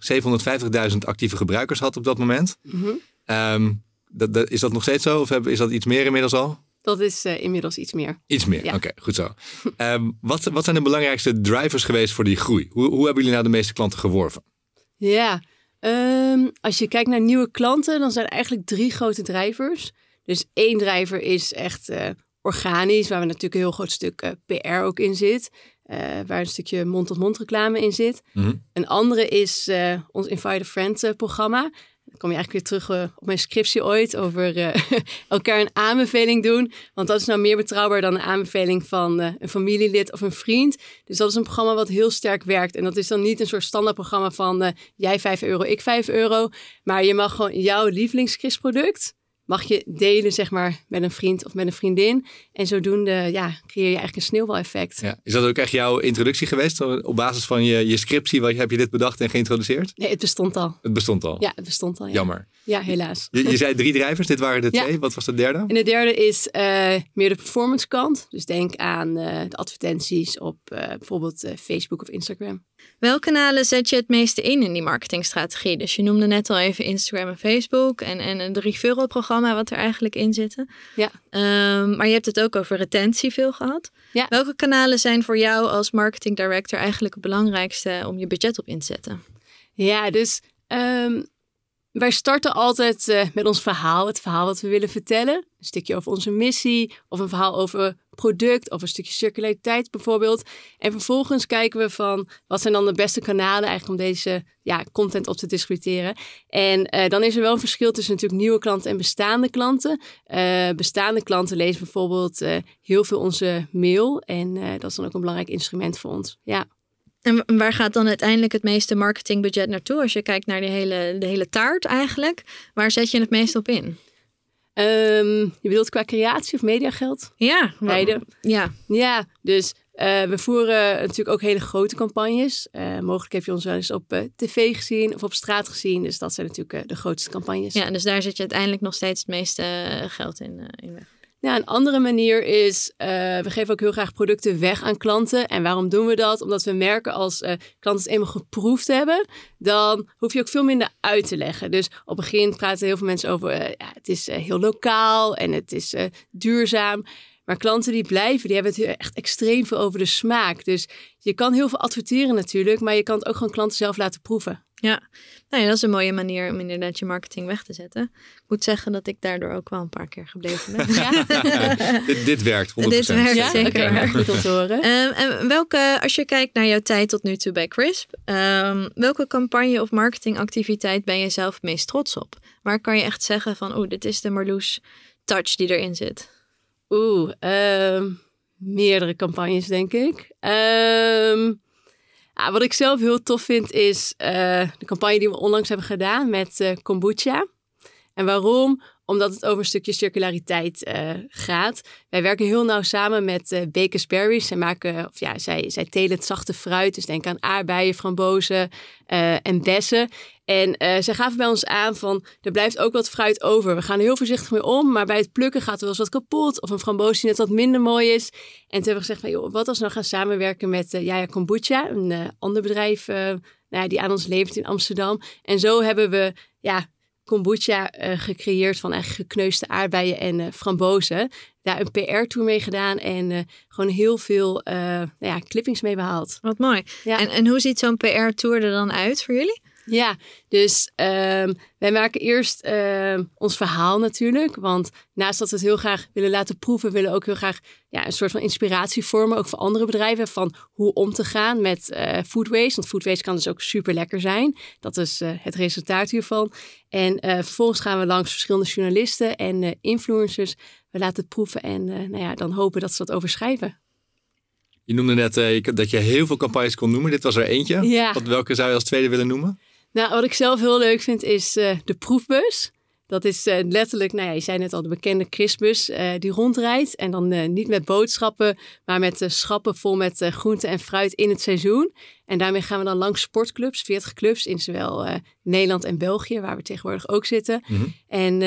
750.000 actieve gebruikers had op dat moment. Mm -hmm. um, dat, dat, is dat nog steeds zo, of is dat iets meer inmiddels al? Dat is inmiddels iets meer. Iets meer, ja. oké, okay, goed zo. um, wat, wat zijn de belangrijkste drivers geweest voor die groei? Hoe, hoe hebben jullie nou de meeste klanten geworven? Ja, um, als je kijkt naar nieuwe klanten, dan zijn er eigenlijk drie grote drivers. Dus één drijver is echt uh, organisch, waar we natuurlijk een heel groot stuk uh, PR ook in zit. Uh, waar een stukje mond-tot-mond reclame in zit. Mm -hmm. Een andere is ons Invite a Friend programma. Dan kom je eigenlijk weer terug op mijn scriptie ooit over *laughs* elkaar een aanbeveling doen. Want dat is nou meer betrouwbaar dan een aanbeveling van een familielid of een vriend. Dus dat is een programma wat heel sterk werkt. En dat is dan niet een soort standaard programma van jij 5 euro, ik 5 euro. Maar je mag gewoon jouw lievelingscrispproduct mag je delen, zeg maar, met een vriend of met een vriendin. En zodoende, ja, creëer je eigenlijk een sneeuwbaleffect. Ja. Is dat ook echt jouw introductie geweest? Op basis van je, je scriptie, wat, heb je dit bedacht en geïntroduceerd? Nee, het bestond al. Het bestond al? Ja, het bestond al. Ja. Jammer. Ja, helaas. Je, je zei drie drijvers, dit waren de Ja. twee. Wat was de derde? En de derde is uh, meer de performance kant. Dus denk aan uh, de advertenties op uh, bijvoorbeeld Facebook of Instagram. Welke kanalen zet je het meeste in in die marketingstrategie? Dus je noemde net al even Instagram en Facebook en, en een referral programma wat er eigenlijk in zitten. Ja. Ehm, maar je hebt het ook over retentie veel gehad. Ja. Welke kanalen zijn voor jou als marketing director eigenlijk het belangrijkste om je budget op in te zetten? Ja, dus ehm, wij starten altijd uh, met ons verhaal, het verhaal wat we willen vertellen. Een stukje over onze missie, of een verhaal over product, of een stukje circulariteit bijvoorbeeld. En vervolgens kijken we van wat zijn dan de beste kanalen eigenlijk om deze ja, content op te distributeren. En uh, dan is er wel een verschil tussen natuurlijk nieuwe klanten en bestaande klanten. Uh, bestaande klanten lezen bijvoorbeeld heel veel onze mail. En dat is dan ook een belangrijk instrument voor ons. Ja. En waar gaat dan uiteindelijk het meeste marketingbudget naartoe? Als je kijkt naar de hele, de hele taart eigenlijk. Waar zet je het meest op in? Um, je bedoelt qua creatie of mediageld? Ja, beide. Ja, ja dus uh, we voeren natuurlijk ook hele grote campagnes. Uh, mogelijk heb je ons wel eens op uh, tv gezien of op straat gezien. Dus dat zijn natuurlijk de grootste campagnes. Ja, dus daar zet je uiteindelijk nog steeds het meeste geld in, in weg. Ja, een andere manier is, uh, we geven ook heel graag producten weg aan klanten. En waarom doen we dat? Omdat we merken als uh, klanten het eenmaal geproefd hebben, dan hoef je ook veel minder uit te leggen. Dus op het begin praten heel veel mensen over, uh, ja, het is heel lokaal en het is duurzaam. Maar klanten die blijven, die hebben het echt extreem veel over de smaak. Dus je kan heel veel adverteren natuurlijk, maar je kan het ook gewoon klanten zelf laten proeven. Ja, nou ja, dat is een mooie manier om inderdaad je marketing weg te zetten. Ik moet zeggen dat ik daardoor ook wel een paar keer gebleven ben. Ja. *laughs* dit, dit, werkt 100%. Dit werkt ja? zeker. Okay, goed om te horen. Um, *laughs* en welke, als je kijkt naar jouw tijd tot nu toe bij Crisp, um, welke campagne of marketingactiviteit ben je zelf het meest trots op? Waar kan je echt zeggen van, oh, dit is de Marloes touch die erin zit? Oeh, um, meerdere campagnes denk ik. Um, wat ik zelf heel tof vind is uh, de campagne die we onlangs hebben gedaan met uh, kombucha. En waarom? Omdat het over een stukje circulariteit uh, gaat. Wij werken heel nauw samen met uh, Bakers. Zij, maken, of ja, zij, zij telen het zachte fruit. Dus denk aan aardbeien, frambozen uh, en bessen. En zij gaven bij ons aan van, er blijft ook wat fruit over. We gaan er heel voorzichtig mee om, maar bij het plukken gaat er wel eens wat kapot. Of een framboos die net wat minder mooi is. En toen hebben we gezegd van, joh, wat als we nou gaan samenwerken met Jaya Kombucha, een ander bedrijf nou ja, die aan ons levert in Amsterdam. En zo hebben we ja, kombucha uh, gecreëerd van eigenlijk gekneusde aardbeien en uh, frambozen. Daar een PR-tour mee gedaan en uh, gewoon heel veel nou ja, clippings mee behaald. Wat mooi. Ja. En, en hoe ziet zo'n PR-tour er dan uit voor jullie? Ja, dus um, wij maken eerst uh, ons verhaal natuurlijk. Want naast dat we het heel graag willen laten proeven, willen we ook heel graag ja, een soort van inspiratie vormen. Ook voor andere bedrijven van hoe om te gaan met uh, food waste. Want food waste kan dus ook super lekker zijn. Dat is uh, het resultaat hiervan. En vervolgens gaan we langs verschillende journalisten en influencers. We laten het proeven en nou ja, dan hopen dat ze dat overschrijven. Je noemde net dat je heel veel campagnes kon noemen. Dit was er eentje. Ja. Wat, welke zou je als tweede willen noemen? Nou, wat ik zelf heel leuk vind is uh, de proefbus. Dat is uh, letterlijk, nou ja, je zei net al, de bekende Christbus uh, die rondrijdt. En dan niet met boodschappen, maar met schappen vol met groenten en fruit in het seizoen. En daarmee gaan we dan langs sportclubs, 40 clubs in zowel Nederland en België, waar we tegenwoordig ook zitten. Mm -hmm. En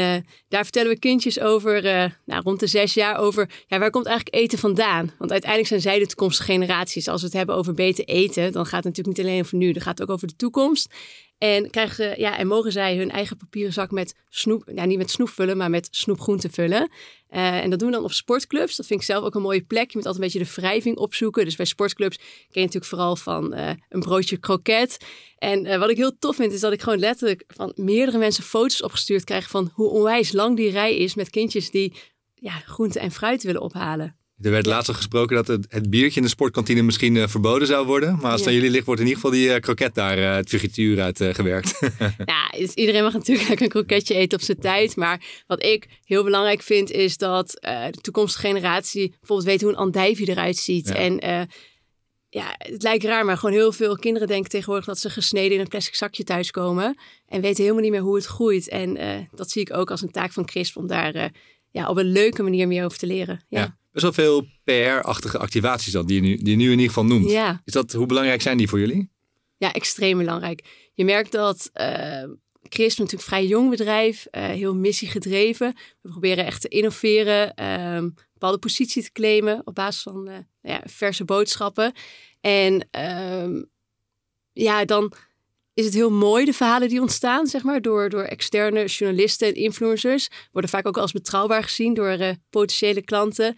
daar vertellen we kindjes over, nou, rond de zes jaar, over ja, waar komt eigenlijk eten vandaan? Want uiteindelijk zijn zij de toekomstige generaties. Als we het hebben over beter eten, dan gaat het natuurlijk niet alleen over nu, dan gaat het ook over de toekomst. En, krijgen ja, en mogen zij hun eigen papieren zak met snoep, ja, niet met snoep vullen, maar met snoepgroenten vullen. Uh, en dat doen we dan op sportclubs. Dat vind ik zelf ook een mooie plek. Je moet altijd een beetje de wrijving opzoeken. Dus bij sportclubs ken je natuurlijk vooral van uh, een broodje kroket. En uh, wat ik heel tof vind, is dat ik gewoon letterlijk van meerdere mensen foto's opgestuurd krijg van hoe onwijs lang die rij is met kindjes die ja, groenten en fruit willen ophalen. Er werd laatst al gesproken dat het, het, biertje in de sportkantine misschien uh, verboden zou worden. Maar als het aan jullie ligt, wordt in ieder geval die uh, kroket daar, uh, het figuur uit gewerkt. *laughs* ja, dus iedereen mag natuurlijk een kroketje eten op zijn tijd. Maar wat ik heel belangrijk vind, is dat de toekomstige generatie bijvoorbeeld weet hoe een andijvie eruit ziet. Ja. En ja, het lijkt raar, maar gewoon heel veel kinderen denken tegenwoordig dat ze gesneden in een plastic zakje thuiskomen. En weten helemaal niet meer hoe het groeit. En dat zie ik ook als een taak van Crisp om daar ja, op een leuke manier meer over te leren. ja. ja best wel veel PR-achtige activaties dan, die je, nu, die je nu in ieder geval noemt. Ja. Is dat, hoe belangrijk zijn die voor jullie? Ja, extreem belangrijk. Je merkt dat uh, Chris is natuurlijk een vrij jong bedrijf, uh, heel missiegedreven. We proberen echt te innoveren, een bepaalde positie te claimen op basis van ja, verse boodschappen. En ehm, ja, dan is het heel mooi, de verhalen die ontstaan, zeg maar, door, door externe journalisten en influencers. Worden vaak ook als betrouwbaar gezien door uh, potentiële klanten.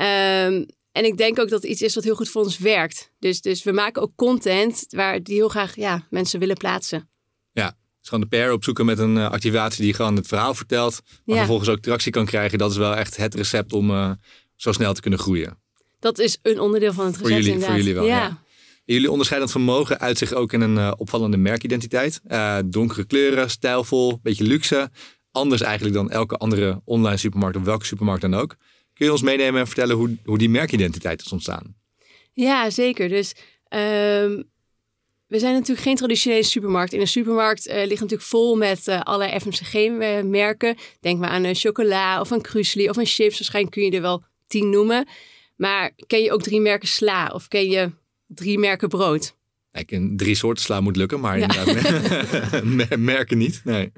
Um, en ik denk ook dat het iets is wat heel goed voor ons werkt. Dus, dus we maken ook content waar die heel graag ja, mensen willen plaatsen. Ja, dus gewoon de pair opzoeken met een uh, activatie die gewoon het verhaal vertelt. Maar vervolgens ook tractie kan krijgen. Dat is wel echt het recept om uh, zo snel te kunnen groeien. Dat is een onderdeel van het recept voor jullie, inderdaad. Voor jullie wel, ja. ja. Jullie onderscheidend vermogen uit zich ook in een uh, opvallende merkidentiteit. donkere kleuren, stijlvol, beetje luxe. Anders eigenlijk dan elke andere online supermarkt of welke supermarkt dan ook. Kun je ons meenemen en vertellen hoe, hoe die merkidentiteit is ontstaan? Ja, zeker. Dus um, we zijn natuurlijk geen traditionele supermarkt. In een supermarkt uh, ligt natuurlijk vol met uh, allerlei FMCG-merken. Denk maar aan een chocola of een Krusli of een chips. Waarschijnlijk kun je er wel tien noemen. Maar ken je ook drie merken sla of ken je drie merken brood? Ik drie soorten sla moet lukken, maar ja. inderdaad *laughs* merken niet. Nee.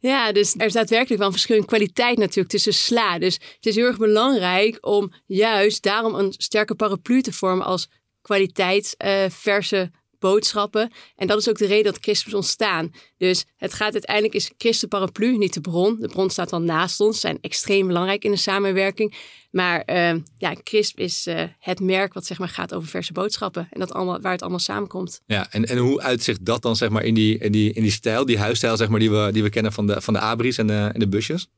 Ja, dus er is daadwerkelijk wel een verschil in kwaliteit natuurlijk tussen sla. Dus het is heel erg belangrijk om juist daarom een sterke paraplu te vormen als kwaliteits uh, verse boodschappen. En dat is ook de reden dat Crispers ontstaan. Dus het gaat uiteindelijk is Crisp de paraplu, niet de bron. De bron staat dan naast ons, zijn extreem belangrijk in de samenwerking. Maar uh, ja, Crisp is uh, het merk wat zeg maar gaat over verse boodschappen. En dat allemaal, waar het allemaal samenkomt. Ja, en, en hoe uitzicht dat dan zeg maar in die, in die, in die stijl, die huisstijl zeg maar die we, die we kennen van de, van de abris en de, en de busjes?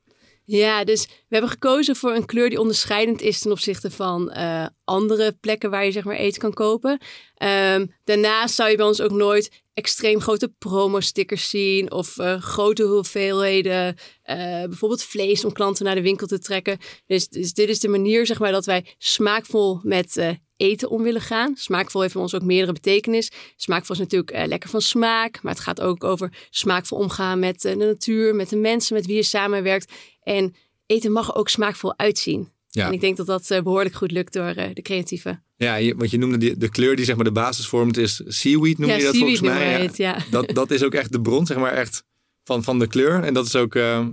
Ja, dus we hebben gekozen voor een kleur die onderscheidend is ten opzichte van uh, andere plekken waar je zeg maar eten kan kopen. Um, daarnaast zou je bij ons ook nooit extreem grote promo-stickers zien of uh, grote hoeveelheden, uh, bijvoorbeeld vlees om klanten naar de winkel te trekken. Dus, dus, dit is de manier zeg maar dat wij smaakvol met eten om willen gaan. Smaakvol heeft voor ons ook meerdere betekenis. Smaakvol is natuurlijk lekker van smaak, maar het gaat ook over smaakvol omgaan met de natuur, met de mensen met wie je samenwerkt. En eten mag ook smaakvol uitzien. Ja. En ik denk dat dat uh, behoorlijk goed lukt door uh, de creatieve. Ja, je, want je noemde die, de kleur die zeg maar de basis vormt is seaweed, noem ja, je dat volgens mij? Het, ja. *laughs* Dat, dat is ook echt de bron, zeg maar, echt van, van de kleur. En dat is ook uh,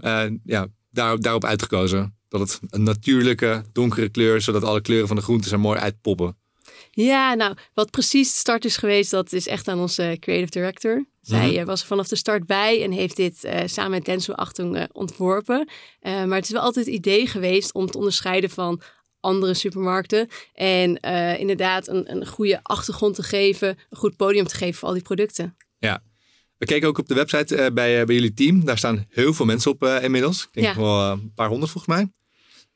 ja, daar, daarop uitgekozen. Dat het een natuurlijke, donkere kleur is, zodat alle kleuren van de groenten er mooi uitpoppen. Ja, nou, wat precies de start is geweest, dat is echt aan onze creative director. Zij mm -hmm. was er vanaf de start bij en heeft dit uh, samen met Denso Achtung uh, ontworpen. Maar het is wel altijd het idee geweest om te onderscheiden van andere supermarkten. En inderdaad een, een goede achtergrond te geven, een goed podium te geven voor al die producten. Ja, we keken ook op de website bij, bij jullie team. Daar staan heel veel mensen op inmiddels. Ik denk ja. wel een paar honderd volgens mij.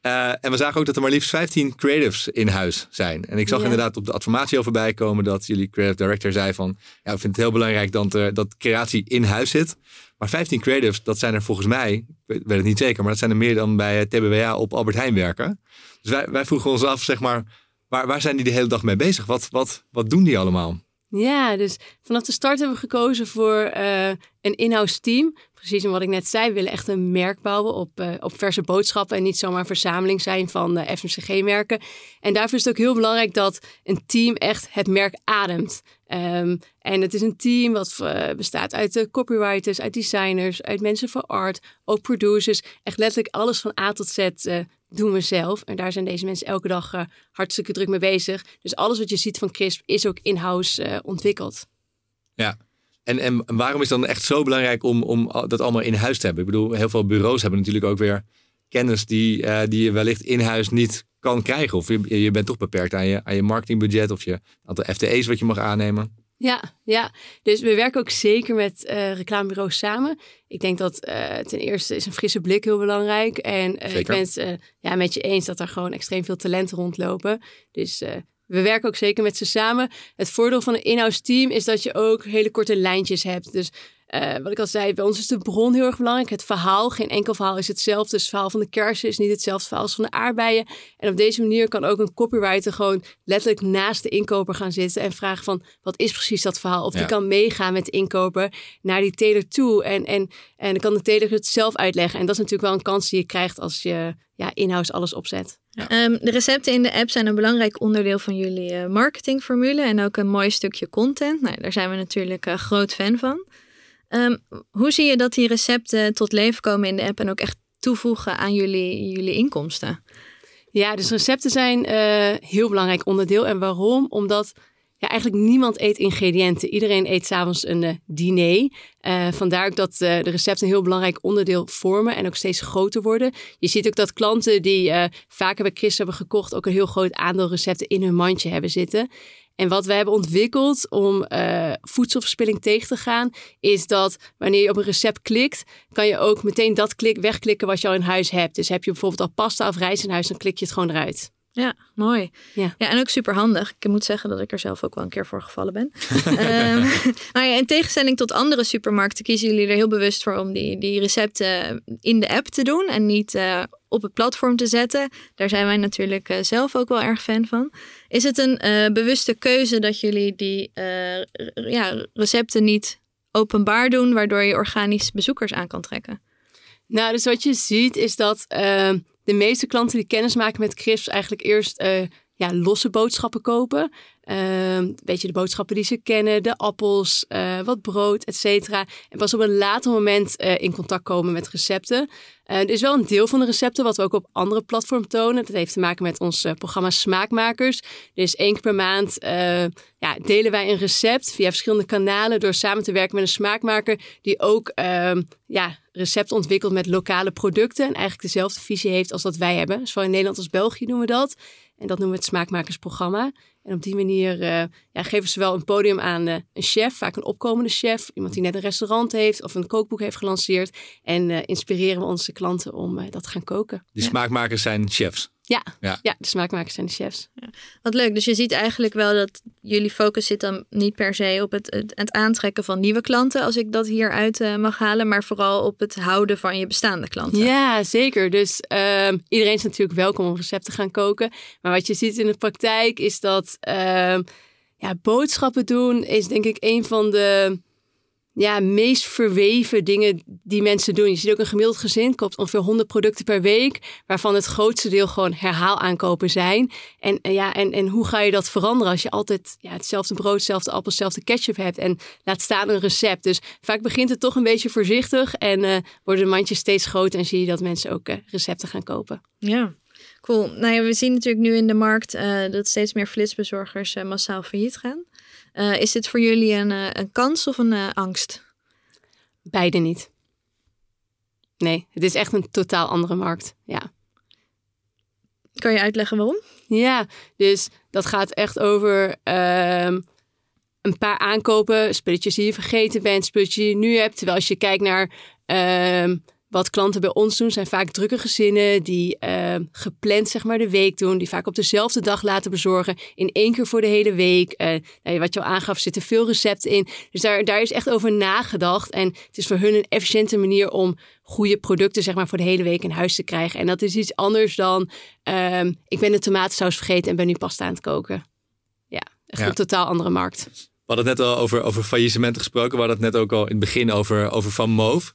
Uh, en we zagen ook dat er maar liefst 15 creatives in huis zijn. En ik zag ja. inderdaad op de adformatie al voorbij komen dat jullie creative director zei van... Ja, we vinden het heel belangrijk dat, dat creatie in huis zit. Maar 15 creatives, dat zijn er volgens mij, ik weet, weet het niet zeker... maar dat zijn er meer dan bij TBWA op Albert Heijn werken. Dus wij, wij vroegen ons af, zeg maar, waar, waar zijn die de hele dag mee bezig? Wat, wat, wat doen die allemaal? Ja, dus vanaf de start hebben we gekozen voor uh, een in-house team. Precies wat ik net zei, we willen echt een merk bouwen op, uh, op verse boodschappen en niet zomaar verzameling zijn van uh, FMCG-merken. En daarvoor is het ook heel belangrijk dat een team echt het merk ademt. Um, en het is een team wat bestaat uit copywriters, uit designers, uit mensen voor art, ook producers. Echt letterlijk alles van A tot Z doen we zelf. En daar zijn deze mensen elke dag hartstikke druk mee bezig. Dus alles wat je ziet van Crisp is ook in-house ontwikkeld. Ja, en, en waarom is het dan echt zo belangrijk om, om dat allemaal in huis te hebben? Ik bedoel, heel veel bureaus hebben natuurlijk ook weer kennis die, uh, die je wellicht in huis niet kan krijgen. Of je, je bent toch beperkt aan je, aan je marketingbudget of je aantal FTE's wat je mag aannemen. Ja, ja, dus we werken ook zeker met uh, reclamebureaus samen. Ik denk dat uh, ten eerste is een frisse blik heel belangrijk. En uh, ik ben het ja, met je eens dat er gewoon extreem veel talenten rondlopen. Dus we werken ook zeker met ze samen. Het voordeel van een in-house team is dat je ook hele korte lijntjes hebt. Dus uh, wat ik al zei, bij ons is de bron heel erg belangrijk. Het verhaal, geen enkel verhaal is hetzelfde. Dus het verhaal van de kersen is niet hetzelfde verhaal als van de aardbeien. En op deze manier kan ook een copywriter gewoon letterlijk naast de inkoper gaan zitten en vragen van wat is precies dat verhaal? Of ja. die kan meegaan met de inkoper naar die teler toe en, en, en dan kan de teler het zelf uitleggen. En dat is natuurlijk wel een kans die je krijgt als je ja, in-house alles opzet. Ja. Um, de recepten in de app zijn een belangrijk onderdeel van jullie uh, marketingformule en ook een mooi stukje content. Nou, daar zijn we natuurlijk uh, groot fan van. Um, hoe zie je dat die recepten tot leven komen in de app en ook echt toevoegen aan jullie, jullie inkomsten? Ja, dus recepten zijn een uh, heel belangrijk onderdeel. En waarom? Omdat ja, eigenlijk niemand eet ingrediënten. Iedereen eet s'avonds een uh, diner. Uh, vandaar ook dat uh, de recepten een heel belangrijk onderdeel vormen en ook steeds groter worden. Je ziet ook dat klanten die vaker bij Chris hebben gekocht, ook een heel groot aandeel recepten in hun mandje hebben zitten. En wat we hebben ontwikkeld om voedselverspilling tegen te gaan, is dat wanneer je op een recept klikt, kan je ook meteen dat klik wegklikken wat je al in huis hebt. Dus heb je bijvoorbeeld al pasta of rijst in huis, dan klik je het gewoon eruit. Ja, mooi. Ja. ja, en ook super handig. Ik moet zeggen dat ik er zelf ook wel een keer voor gevallen ben. um, *laughs* maar ja, in tegenstelling tot andere supermarkten kiezen jullie er heel bewust voor om die, die recepten in de app te doen en niet uh, op het platform te zetten. Daar zijn wij natuurlijk uh, zelf ook wel erg fan van. Is het een uh, bewuste keuze dat jullie die ja, recepten niet openbaar doen, waardoor je organisch bezoekers aan kan trekken? Nou, dus wat je ziet is dat ehm, de meeste klanten die kennis maken met Crisps eigenlijk eerst uh, ja, losse boodschappen kopen. Uh, weet je, de boodschappen die ze kennen, de appels, uh, wat brood, et cetera. En pas op een later moment uh, in contact komen met recepten. er is wel een deel van de recepten wat we ook op andere platforms tonen. Dat heeft te maken met ons programma Smaakmakers. Dus één keer per maand ja, delen wij een recept via verschillende kanalen door samen te werken met een smaakmaker die ook ehm, ja, recept ontwikkelt met lokale producten. En eigenlijk dezelfde visie heeft als dat wij hebben. Zowel in Nederland als België doen we dat. En dat noemen we het smaakmakersprogramma. En op die manier uh, ja, geven ze wel een podium aan uh, een chef, vaak een opkomende chef, iemand die net een restaurant heeft of een kookboek heeft gelanceerd. En uh, inspireren we onze klanten om dat te gaan koken. Die smaakmakers zijn chefs. Ja, ja. ja de smaakmakers zijn de chefs. Ja. Wat leuk. Dus je ziet eigenlijk wel dat jullie focus zit dan niet per se op het, het, het aantrekken van nieuwe klanten, als ik dat hieruit uh, mag halen, maar vooral op het houden van je bestaande klanten. Ja, zeker. Dus uh, iedereen is natuurlijk welkom om recepten te gaan koken. Maar wat je ziet in de praktijk is dat uh, ja, boodschappen doen is denk ik een van de ja, meest verweven dingen die mensen doen. Je ziet ook een gemiddeld gezin koopt ongeveer 100 producten per week, waarvan het grootste deel gewoon herhaalaankopen zijn. En, ja, en, en hoe ga je dat veranderen als je altijd ja, hetzelfde brood, hetzelfde appel, hetzelfde ketchup hebt en laat staan een recept. Dus vaak begint het toch een beetje voorzichtig en uh, worden de mandjes steeds groter en zie je dat mensen ook uh, recepten gaan kopen. Ja. Cool. Nou ja, we zien natuurlijk nu in de markt uh, dat steeds meer flitsbezorgers massaal failliet gaan. Uh, is dit voor jullie een, uh, een kans of een uh, angst? Beide niet. Nee, het is echt een totaal andere markt. Ja. Kan je uitleggen waarom? Ja, dus dat gaat echt over ehm, een paar aankopen, spulletjes die je vergeten bent, spulletjes die je nu hebt. Terwijl als je kijkt naar ehm, wat klanten bij ons doen, zijn vaak drukke gezinnen die uh, gepland zeg maar de week doen, die vaak op dezelfde dag laten bezorgen, in één keer voor de hele week. Uh, nou, wat je al aangaf, zitten veel recepten in. Dus daar, daar is echt over nagedacht. En het is voor hun een efficiënte manier om goede producten zeg maar voor de hele week in huis te krijgen. En dat is iets anders dan uh, ik ben de tomatensaus vergeten en ben nu pasta aan het koken. Ja, echt een totaal andere markt. We hadden het net al over, over faillissementen gesproken. We hadden het net ook al in het begin over, over Van Moof.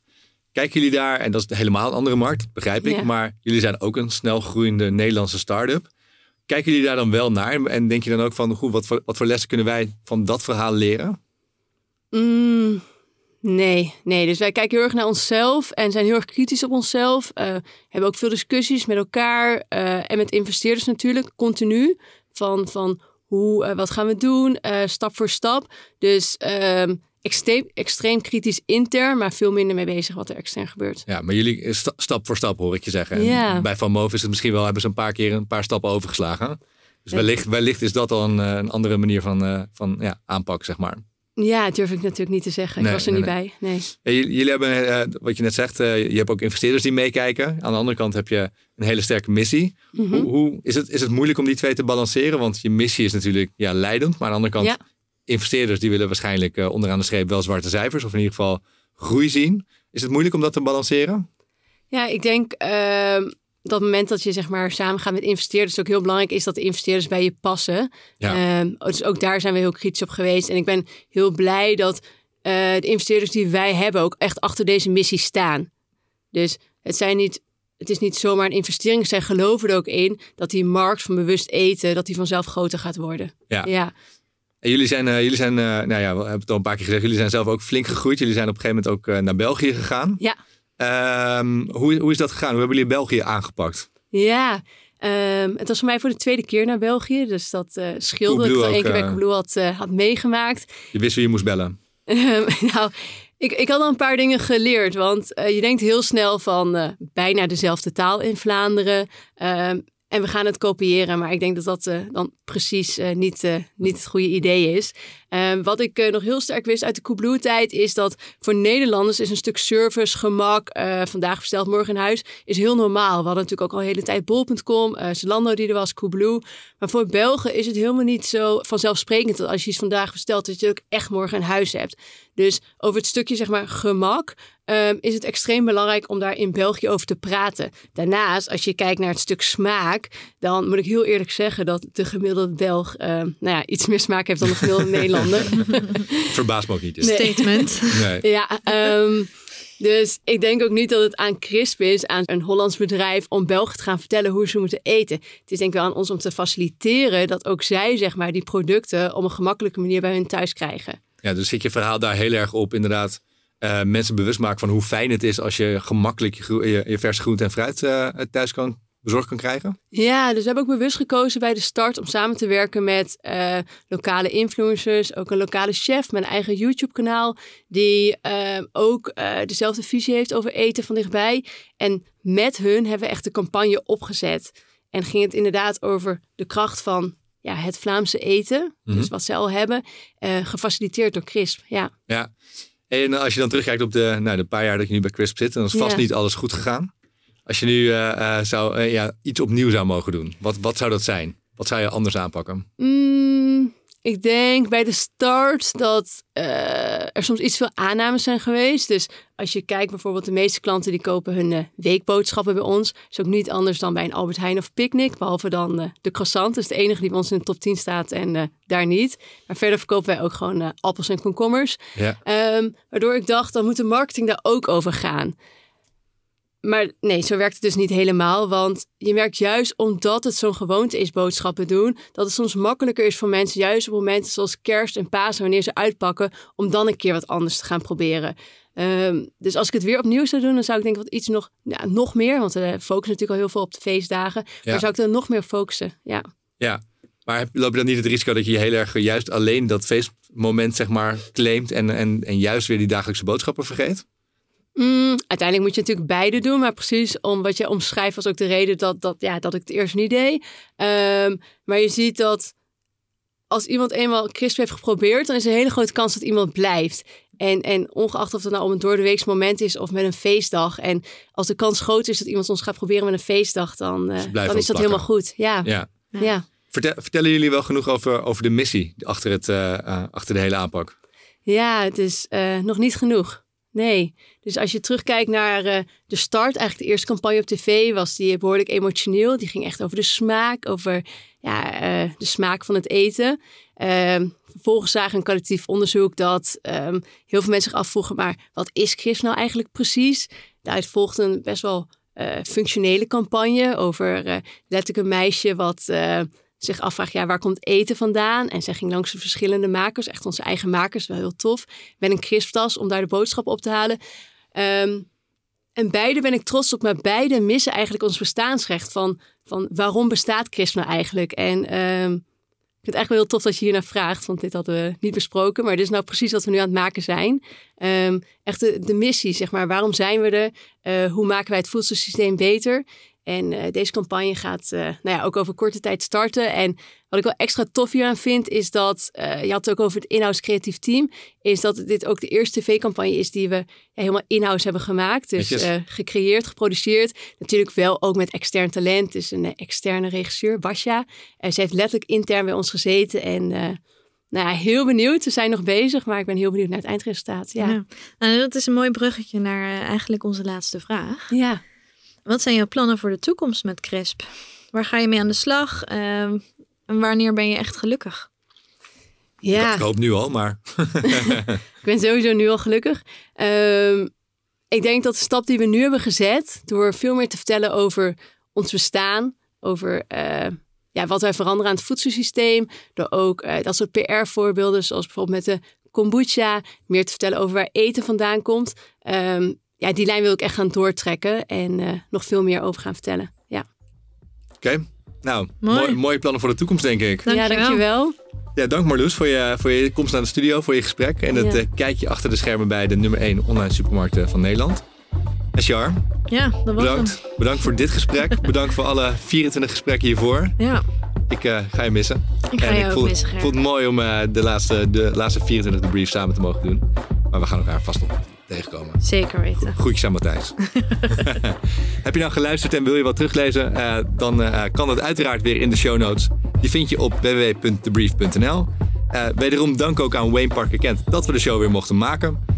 Kijken jullie daar, en dat is helemaal een andere markt, begrijp ik, maar jullie zijn ook een snel groeiende Nederlandse start-up. Kijken jullie daar dan wel naar en denk je dan ook van, goed, wat, voor, wat voor lessen kunnen wij van dat verhaal leren? Mm, nee, nee. Dus wij kijken heel erg naar onszelf en zijn heel erg kritisch op onszelf. Uh, hebben ook veel discussies met elkaar uh, en met investeerders natuurlijk, continu. Van, van hoe, uh, wat gaan we doen, stap voor stap. Dus ehm, extreem, extreem kritisch intern, maar veel minder mee bezig wat er extern gebeurt. Ja, maar jullie eh, stap voor stap hoor ik je zeggen. Ja. Bij Van Moof is het misschien wel, hebben ze een paar keer een paar stappen overgeslagen. Dus wellicht, wellicht is dat al een, eh, een andere manier van, uh, van ja, aanpak, zeg maar. Ja, durf ik natuurlijk niet te zeggen. ik was er niet bij. Nee. jullie hebben, wat je net zegt, je hebt ook investeerders die meekijken. Aan de andere kant heb je een hele sterke missie. Mhm. hoe, hoe, is, het, is het moeilijk om die twee te balanceren? Want je missie is natuurlijk ja, leidend, maar aan de andere kant investeerders die willen waarschijnlijk uh, onderaan de streep wel zwarte cijfers of in ieder geval groei zien. Is het moeilijk om dat te balanceren? Ja, ik denk uh, dat moment dat je zeg maar samen gaat met investeerders ook heel belangrijk is dat de investeerders bij je passen. Ja. Uh, dus ook daar zijn we heel kritisch op geweest. En ik ben heel blij dat uh, de investeerders die wij hebben ook echt achter deze missie staan. Dus het zijn niet het is niet zomaar een investering. Zij geloven er ook in dat die markt van bewust eten, dat die vanzelf groter gaat worden. Ja. ja. En jullie zijn, uh, jullie zijn uh, nou ja, we hebben het al een paar keer gezegd, jullie zijn zelf ook flink gegroeid. Jullie zijn op een gegeven moment ook uh, naar België gegaan. Ja. Um, hoe, hoe is dat gegaan? Hoe hebben jullie België aangepakt? Ja, Ehm, het was voor mij voor de tweede keer naar België. Dus dat uh, scheelde dat ik één keer bij Coolblue had, had meegemaakt. Je wist wie je moest bellen? *laughs* nou, ik, ik had al een paar dingen geleerd. Want je denkt heel snel van bijna dezelfde taal in Vlaanderen. Ehm, en we gaan het kopiëren, maar ik denk dat dat uh, dan precies uh, niet, uh, niet het goede idee is. Ehm, wat ik nog heel sterk wist uit de Coolblue-tijd is dat voor Nederlanders is een stuk service, gemak, vandaag besteld, morgen in huis, is heel normaal. We hadden natuurlijk ook al een hele tijd bol.com, Zalando die er was, Coolblue. Maar voor Belgen is het helemaal niet zo vanzelfsprekend dat als je iets vandaag bestelt, dat je ook echt morgen in huis hebt. Dus over het stukje zeg maar gemak um, is het extreem belangrijk om daar in België over te praten. Daarnaast, als je kijkt naar het stuk smaak, dan moet ik heel eerlijk zeggen dat de gemiddelde Belg um, nou ja, iets meer smaak heeft dan de gemiddelde *laughs* Nederlander. Verbaas me ook niet. Dus. Statement. Nee. Ja, um, dus ik denk ook niet dat het aan Crisp is, aan een Hollands bedrijf, om Belgen te gaan vertellen hoe ze moeten eten. Het is denk ik wel aan ons om te faciliteren dat ook zij zeg maar, die producten op een gemakkelijke manier bij hun thuis krijgen. Ja, dus zit je verhaal daar heel erg op inderdaad uh, mensen bewust maken van hoe fijn het is als je gemakkelijk je, je, verse groente en fruit uh, thuis kan bezorgd kan krijgen? Ja, dus we hebben ook bewust gekozen bij de start om samen te werken met uh, lokale influencers, ook een lokale chef een eigen YouTube-kanaal, die ook dezelfde visie heeft over eten van dichtbij. En met hun hebben we echt de campagne opgezet. En ging het inderdaad over de kracht van ja, het Vlaamse eten, dus mhm. wat ze al hebben, gefaciliteerd door CRISP. Ja. ja, en als je dan terugkijkt op de, nou, de paar jaar dat je nu bij Crisp zit, dan is vast niet alles goed gegaan. Als je nu uh, zou, uh, ja, iets opnieuw zou mogen doen, wat, wat zou dat zijn? Wat zou je anders aanpakken? Mm, ik denk bij de start dat uh, er soms iets veel aannames zijn geweest. Dus als je kijkt bijvoorbeeld de meeste klanten die kopen hun uh, weekboodschappen bij ons. Is ook niet anders dan bij een Albert Heijn of Picnic. Behalve dan uh, de croissant. Dat is de enige die bij ons in de top 10 staat en daar niet. Maar verder verkopen wij ook gewoon appels en komkommers. Ja. Um, waardoor ik dacht, dan moet de marketing daar ook over gaan. Maar nee, zo werkt het dus niet helemaal. Want je merkt juist omdat het zo'n gewoonte is, boodschappen doen, dat het soms makkelijker is voor mensen, juist op momenten zoals kerst en Pasen, wanneer ze uitpakken, om dan een keer wat anders te gaan proberen. Um, dus als ik het weer opnieuw zou doen, dan zou ik denk wat iets nog, ja, nog meer, want we focussen natuurlijk al heel veel op de feestdagen, ja. maar zou ik er nog meer focussen. Ja. Ja, maar loop je dan niet het risico dat je heel erg juist alleen dat feestmoment zeg maar claimt en, en, en juist weer die dagelijkse boodschappen vergeet? Mm, uiteindelijk moet je natuurlijk beide doen. Maar precies om wat je omschrijft was ook de reden dat, dat, ja, dat ik het eerst niet deed. Um, maar je ziet dat als iemand eenmaal crisp heeft geprobeerd, dan is er een hele grote kans dat iemand blijft. En, en ongeacht of het nou om een doordeweeks moment is of met een feestdag. En als de kans groot is dat iemand ons gaat proberen met een feestdag, dan, uh, dan is dat helemaal goed. Ja. ja. ja. Vertel, vertellen jullie wel genoeg over, over de missie achter, het, uh, uh, achter de hele aanpak? Ja, het is nog niet genoeg. Nee. Dus als je terugkijkt naar uh, de start, eigenlijk de eerste campagne op tv, was die behoorlijk emotioneel. Die ging echt over de smaak, over ja, uh, de smaak van het eten. Um, vervolgens zagen een collectief onderzoek dat um, heel veel mensen zich afvroegen, maar wat is gif nou eigenlijk precies? Daaruit volgde een best wel uh, functionele campagne over letterlijk een meisje wat zich afvraagt, ja, waar komt eten vandaan? En zij ging langs de verschillende makers, echt onze eigen makers, wel heel tof. Met een crisptas om daar de boodschap op te halen. Um, en beide ben ik trots op, maar beide missen eigenlijk ons bestaansrecht van, van waarom bestaat CRISP nou eigenlijk? En um, ik vind het eigenlijk wel heel tof dat je hier naar vraagt, want dit hadden we niet besproken. Maar dit is nou precies wat we nu aan het maken zijn. Um, echt de, missie, zeg maar. Waarom zijn we er? Uh, hoe maken wij het voedselsysteem beter? En uh, deze campagne gaat uh, nou ja, ook over korte tijd starten. En wat ik wel extra tof hieraan vind, is dat, uh, je had het ook over het inhoudscreatief team, is dat dit ook de eerste tv-campagne is die we ja, helemaal in-house hebben gemaakt. Dus gecreëerd, geproduceerd. Natuurlijk wel ook met extern talent. Dus een externe regisseur, Basja. ze heeft letterlijk intern bij ons gezeten en... Nou ja, heel benieuwd. We zijn nog bezig, maar ik ben heel benieuwd naar het eindresultaat. Ja. ja. Nou, dat is een mooi bruggetje naar eigenlijk onze laatste vraag. Ja. Wat zijn jouw plannen voor de toekomst met CRISP? Waar ga je mee aan de slag? Ehm, en wanneer ben je echt gelukkig? Ja. Ik hoop nu al, maar. *laughs* ik ben sowieso nu al gelukkig. Um, ik denk dat de stap die we nu hebben gezet, door veel meer te vertellen over ons bestaan, over uh, ja, wat wij veranderen aan het voedselsysteem, door ook uh, dat soort PR-voorbeelden, zoals bijvoorbeeld met de kombucha, meer te vertellen over waar eten vandaan komt. Um, ja, die lijn wil ik echt gaan doortrekken en uh, nog veel meer over gaan vertellen. Ja. Oké, nou, Mooi. mooi- mooie plannen voor de toekomst, denk ik. Dankjewel. Ja, dankjewel. Ja, dank Marloes voor je, voor je komst naar de studio, voor je gesprek en het Ja. eh, kijkje achter de schermen bij de nummer 1 online supermarkten van Nederland. Ashar, Ja, dat was bedankt. Bedankt voor dit gesprek. *laughs* bedankt voor alle 24 gesprekken hiervoor. Ja, Ik eh, ga je missen. ik ga en je ik ook voel, missen, ik vond het mooi om eh, de, laatste, de laatste 24 de brief samen te mogen doen. Maar we gaan elkaar vast nog tegenkomen. Zeker weten. Groetjes aan Matthijs. *laughs* *laughs* Heb je nou geluisterd en wil je wat teruglezen? Eh, dan eh, kan dat uiteraard weer in de show notes. Die vind je op www.thebrief.nl. Eh, wederom dank ook aan Wayne Parker Kent dat we de show weer mochten maken.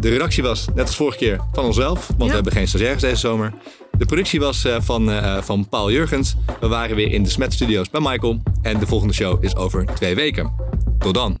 De redactie was, net als vorige keer, van onszelf. Want Ja. we hebben geen stagiaires deze zomer. De productie was van, van Paul Jurgens. We waren weer in de Smet Studios bij Michael. En de volgende show is over twee weken. Tot dan.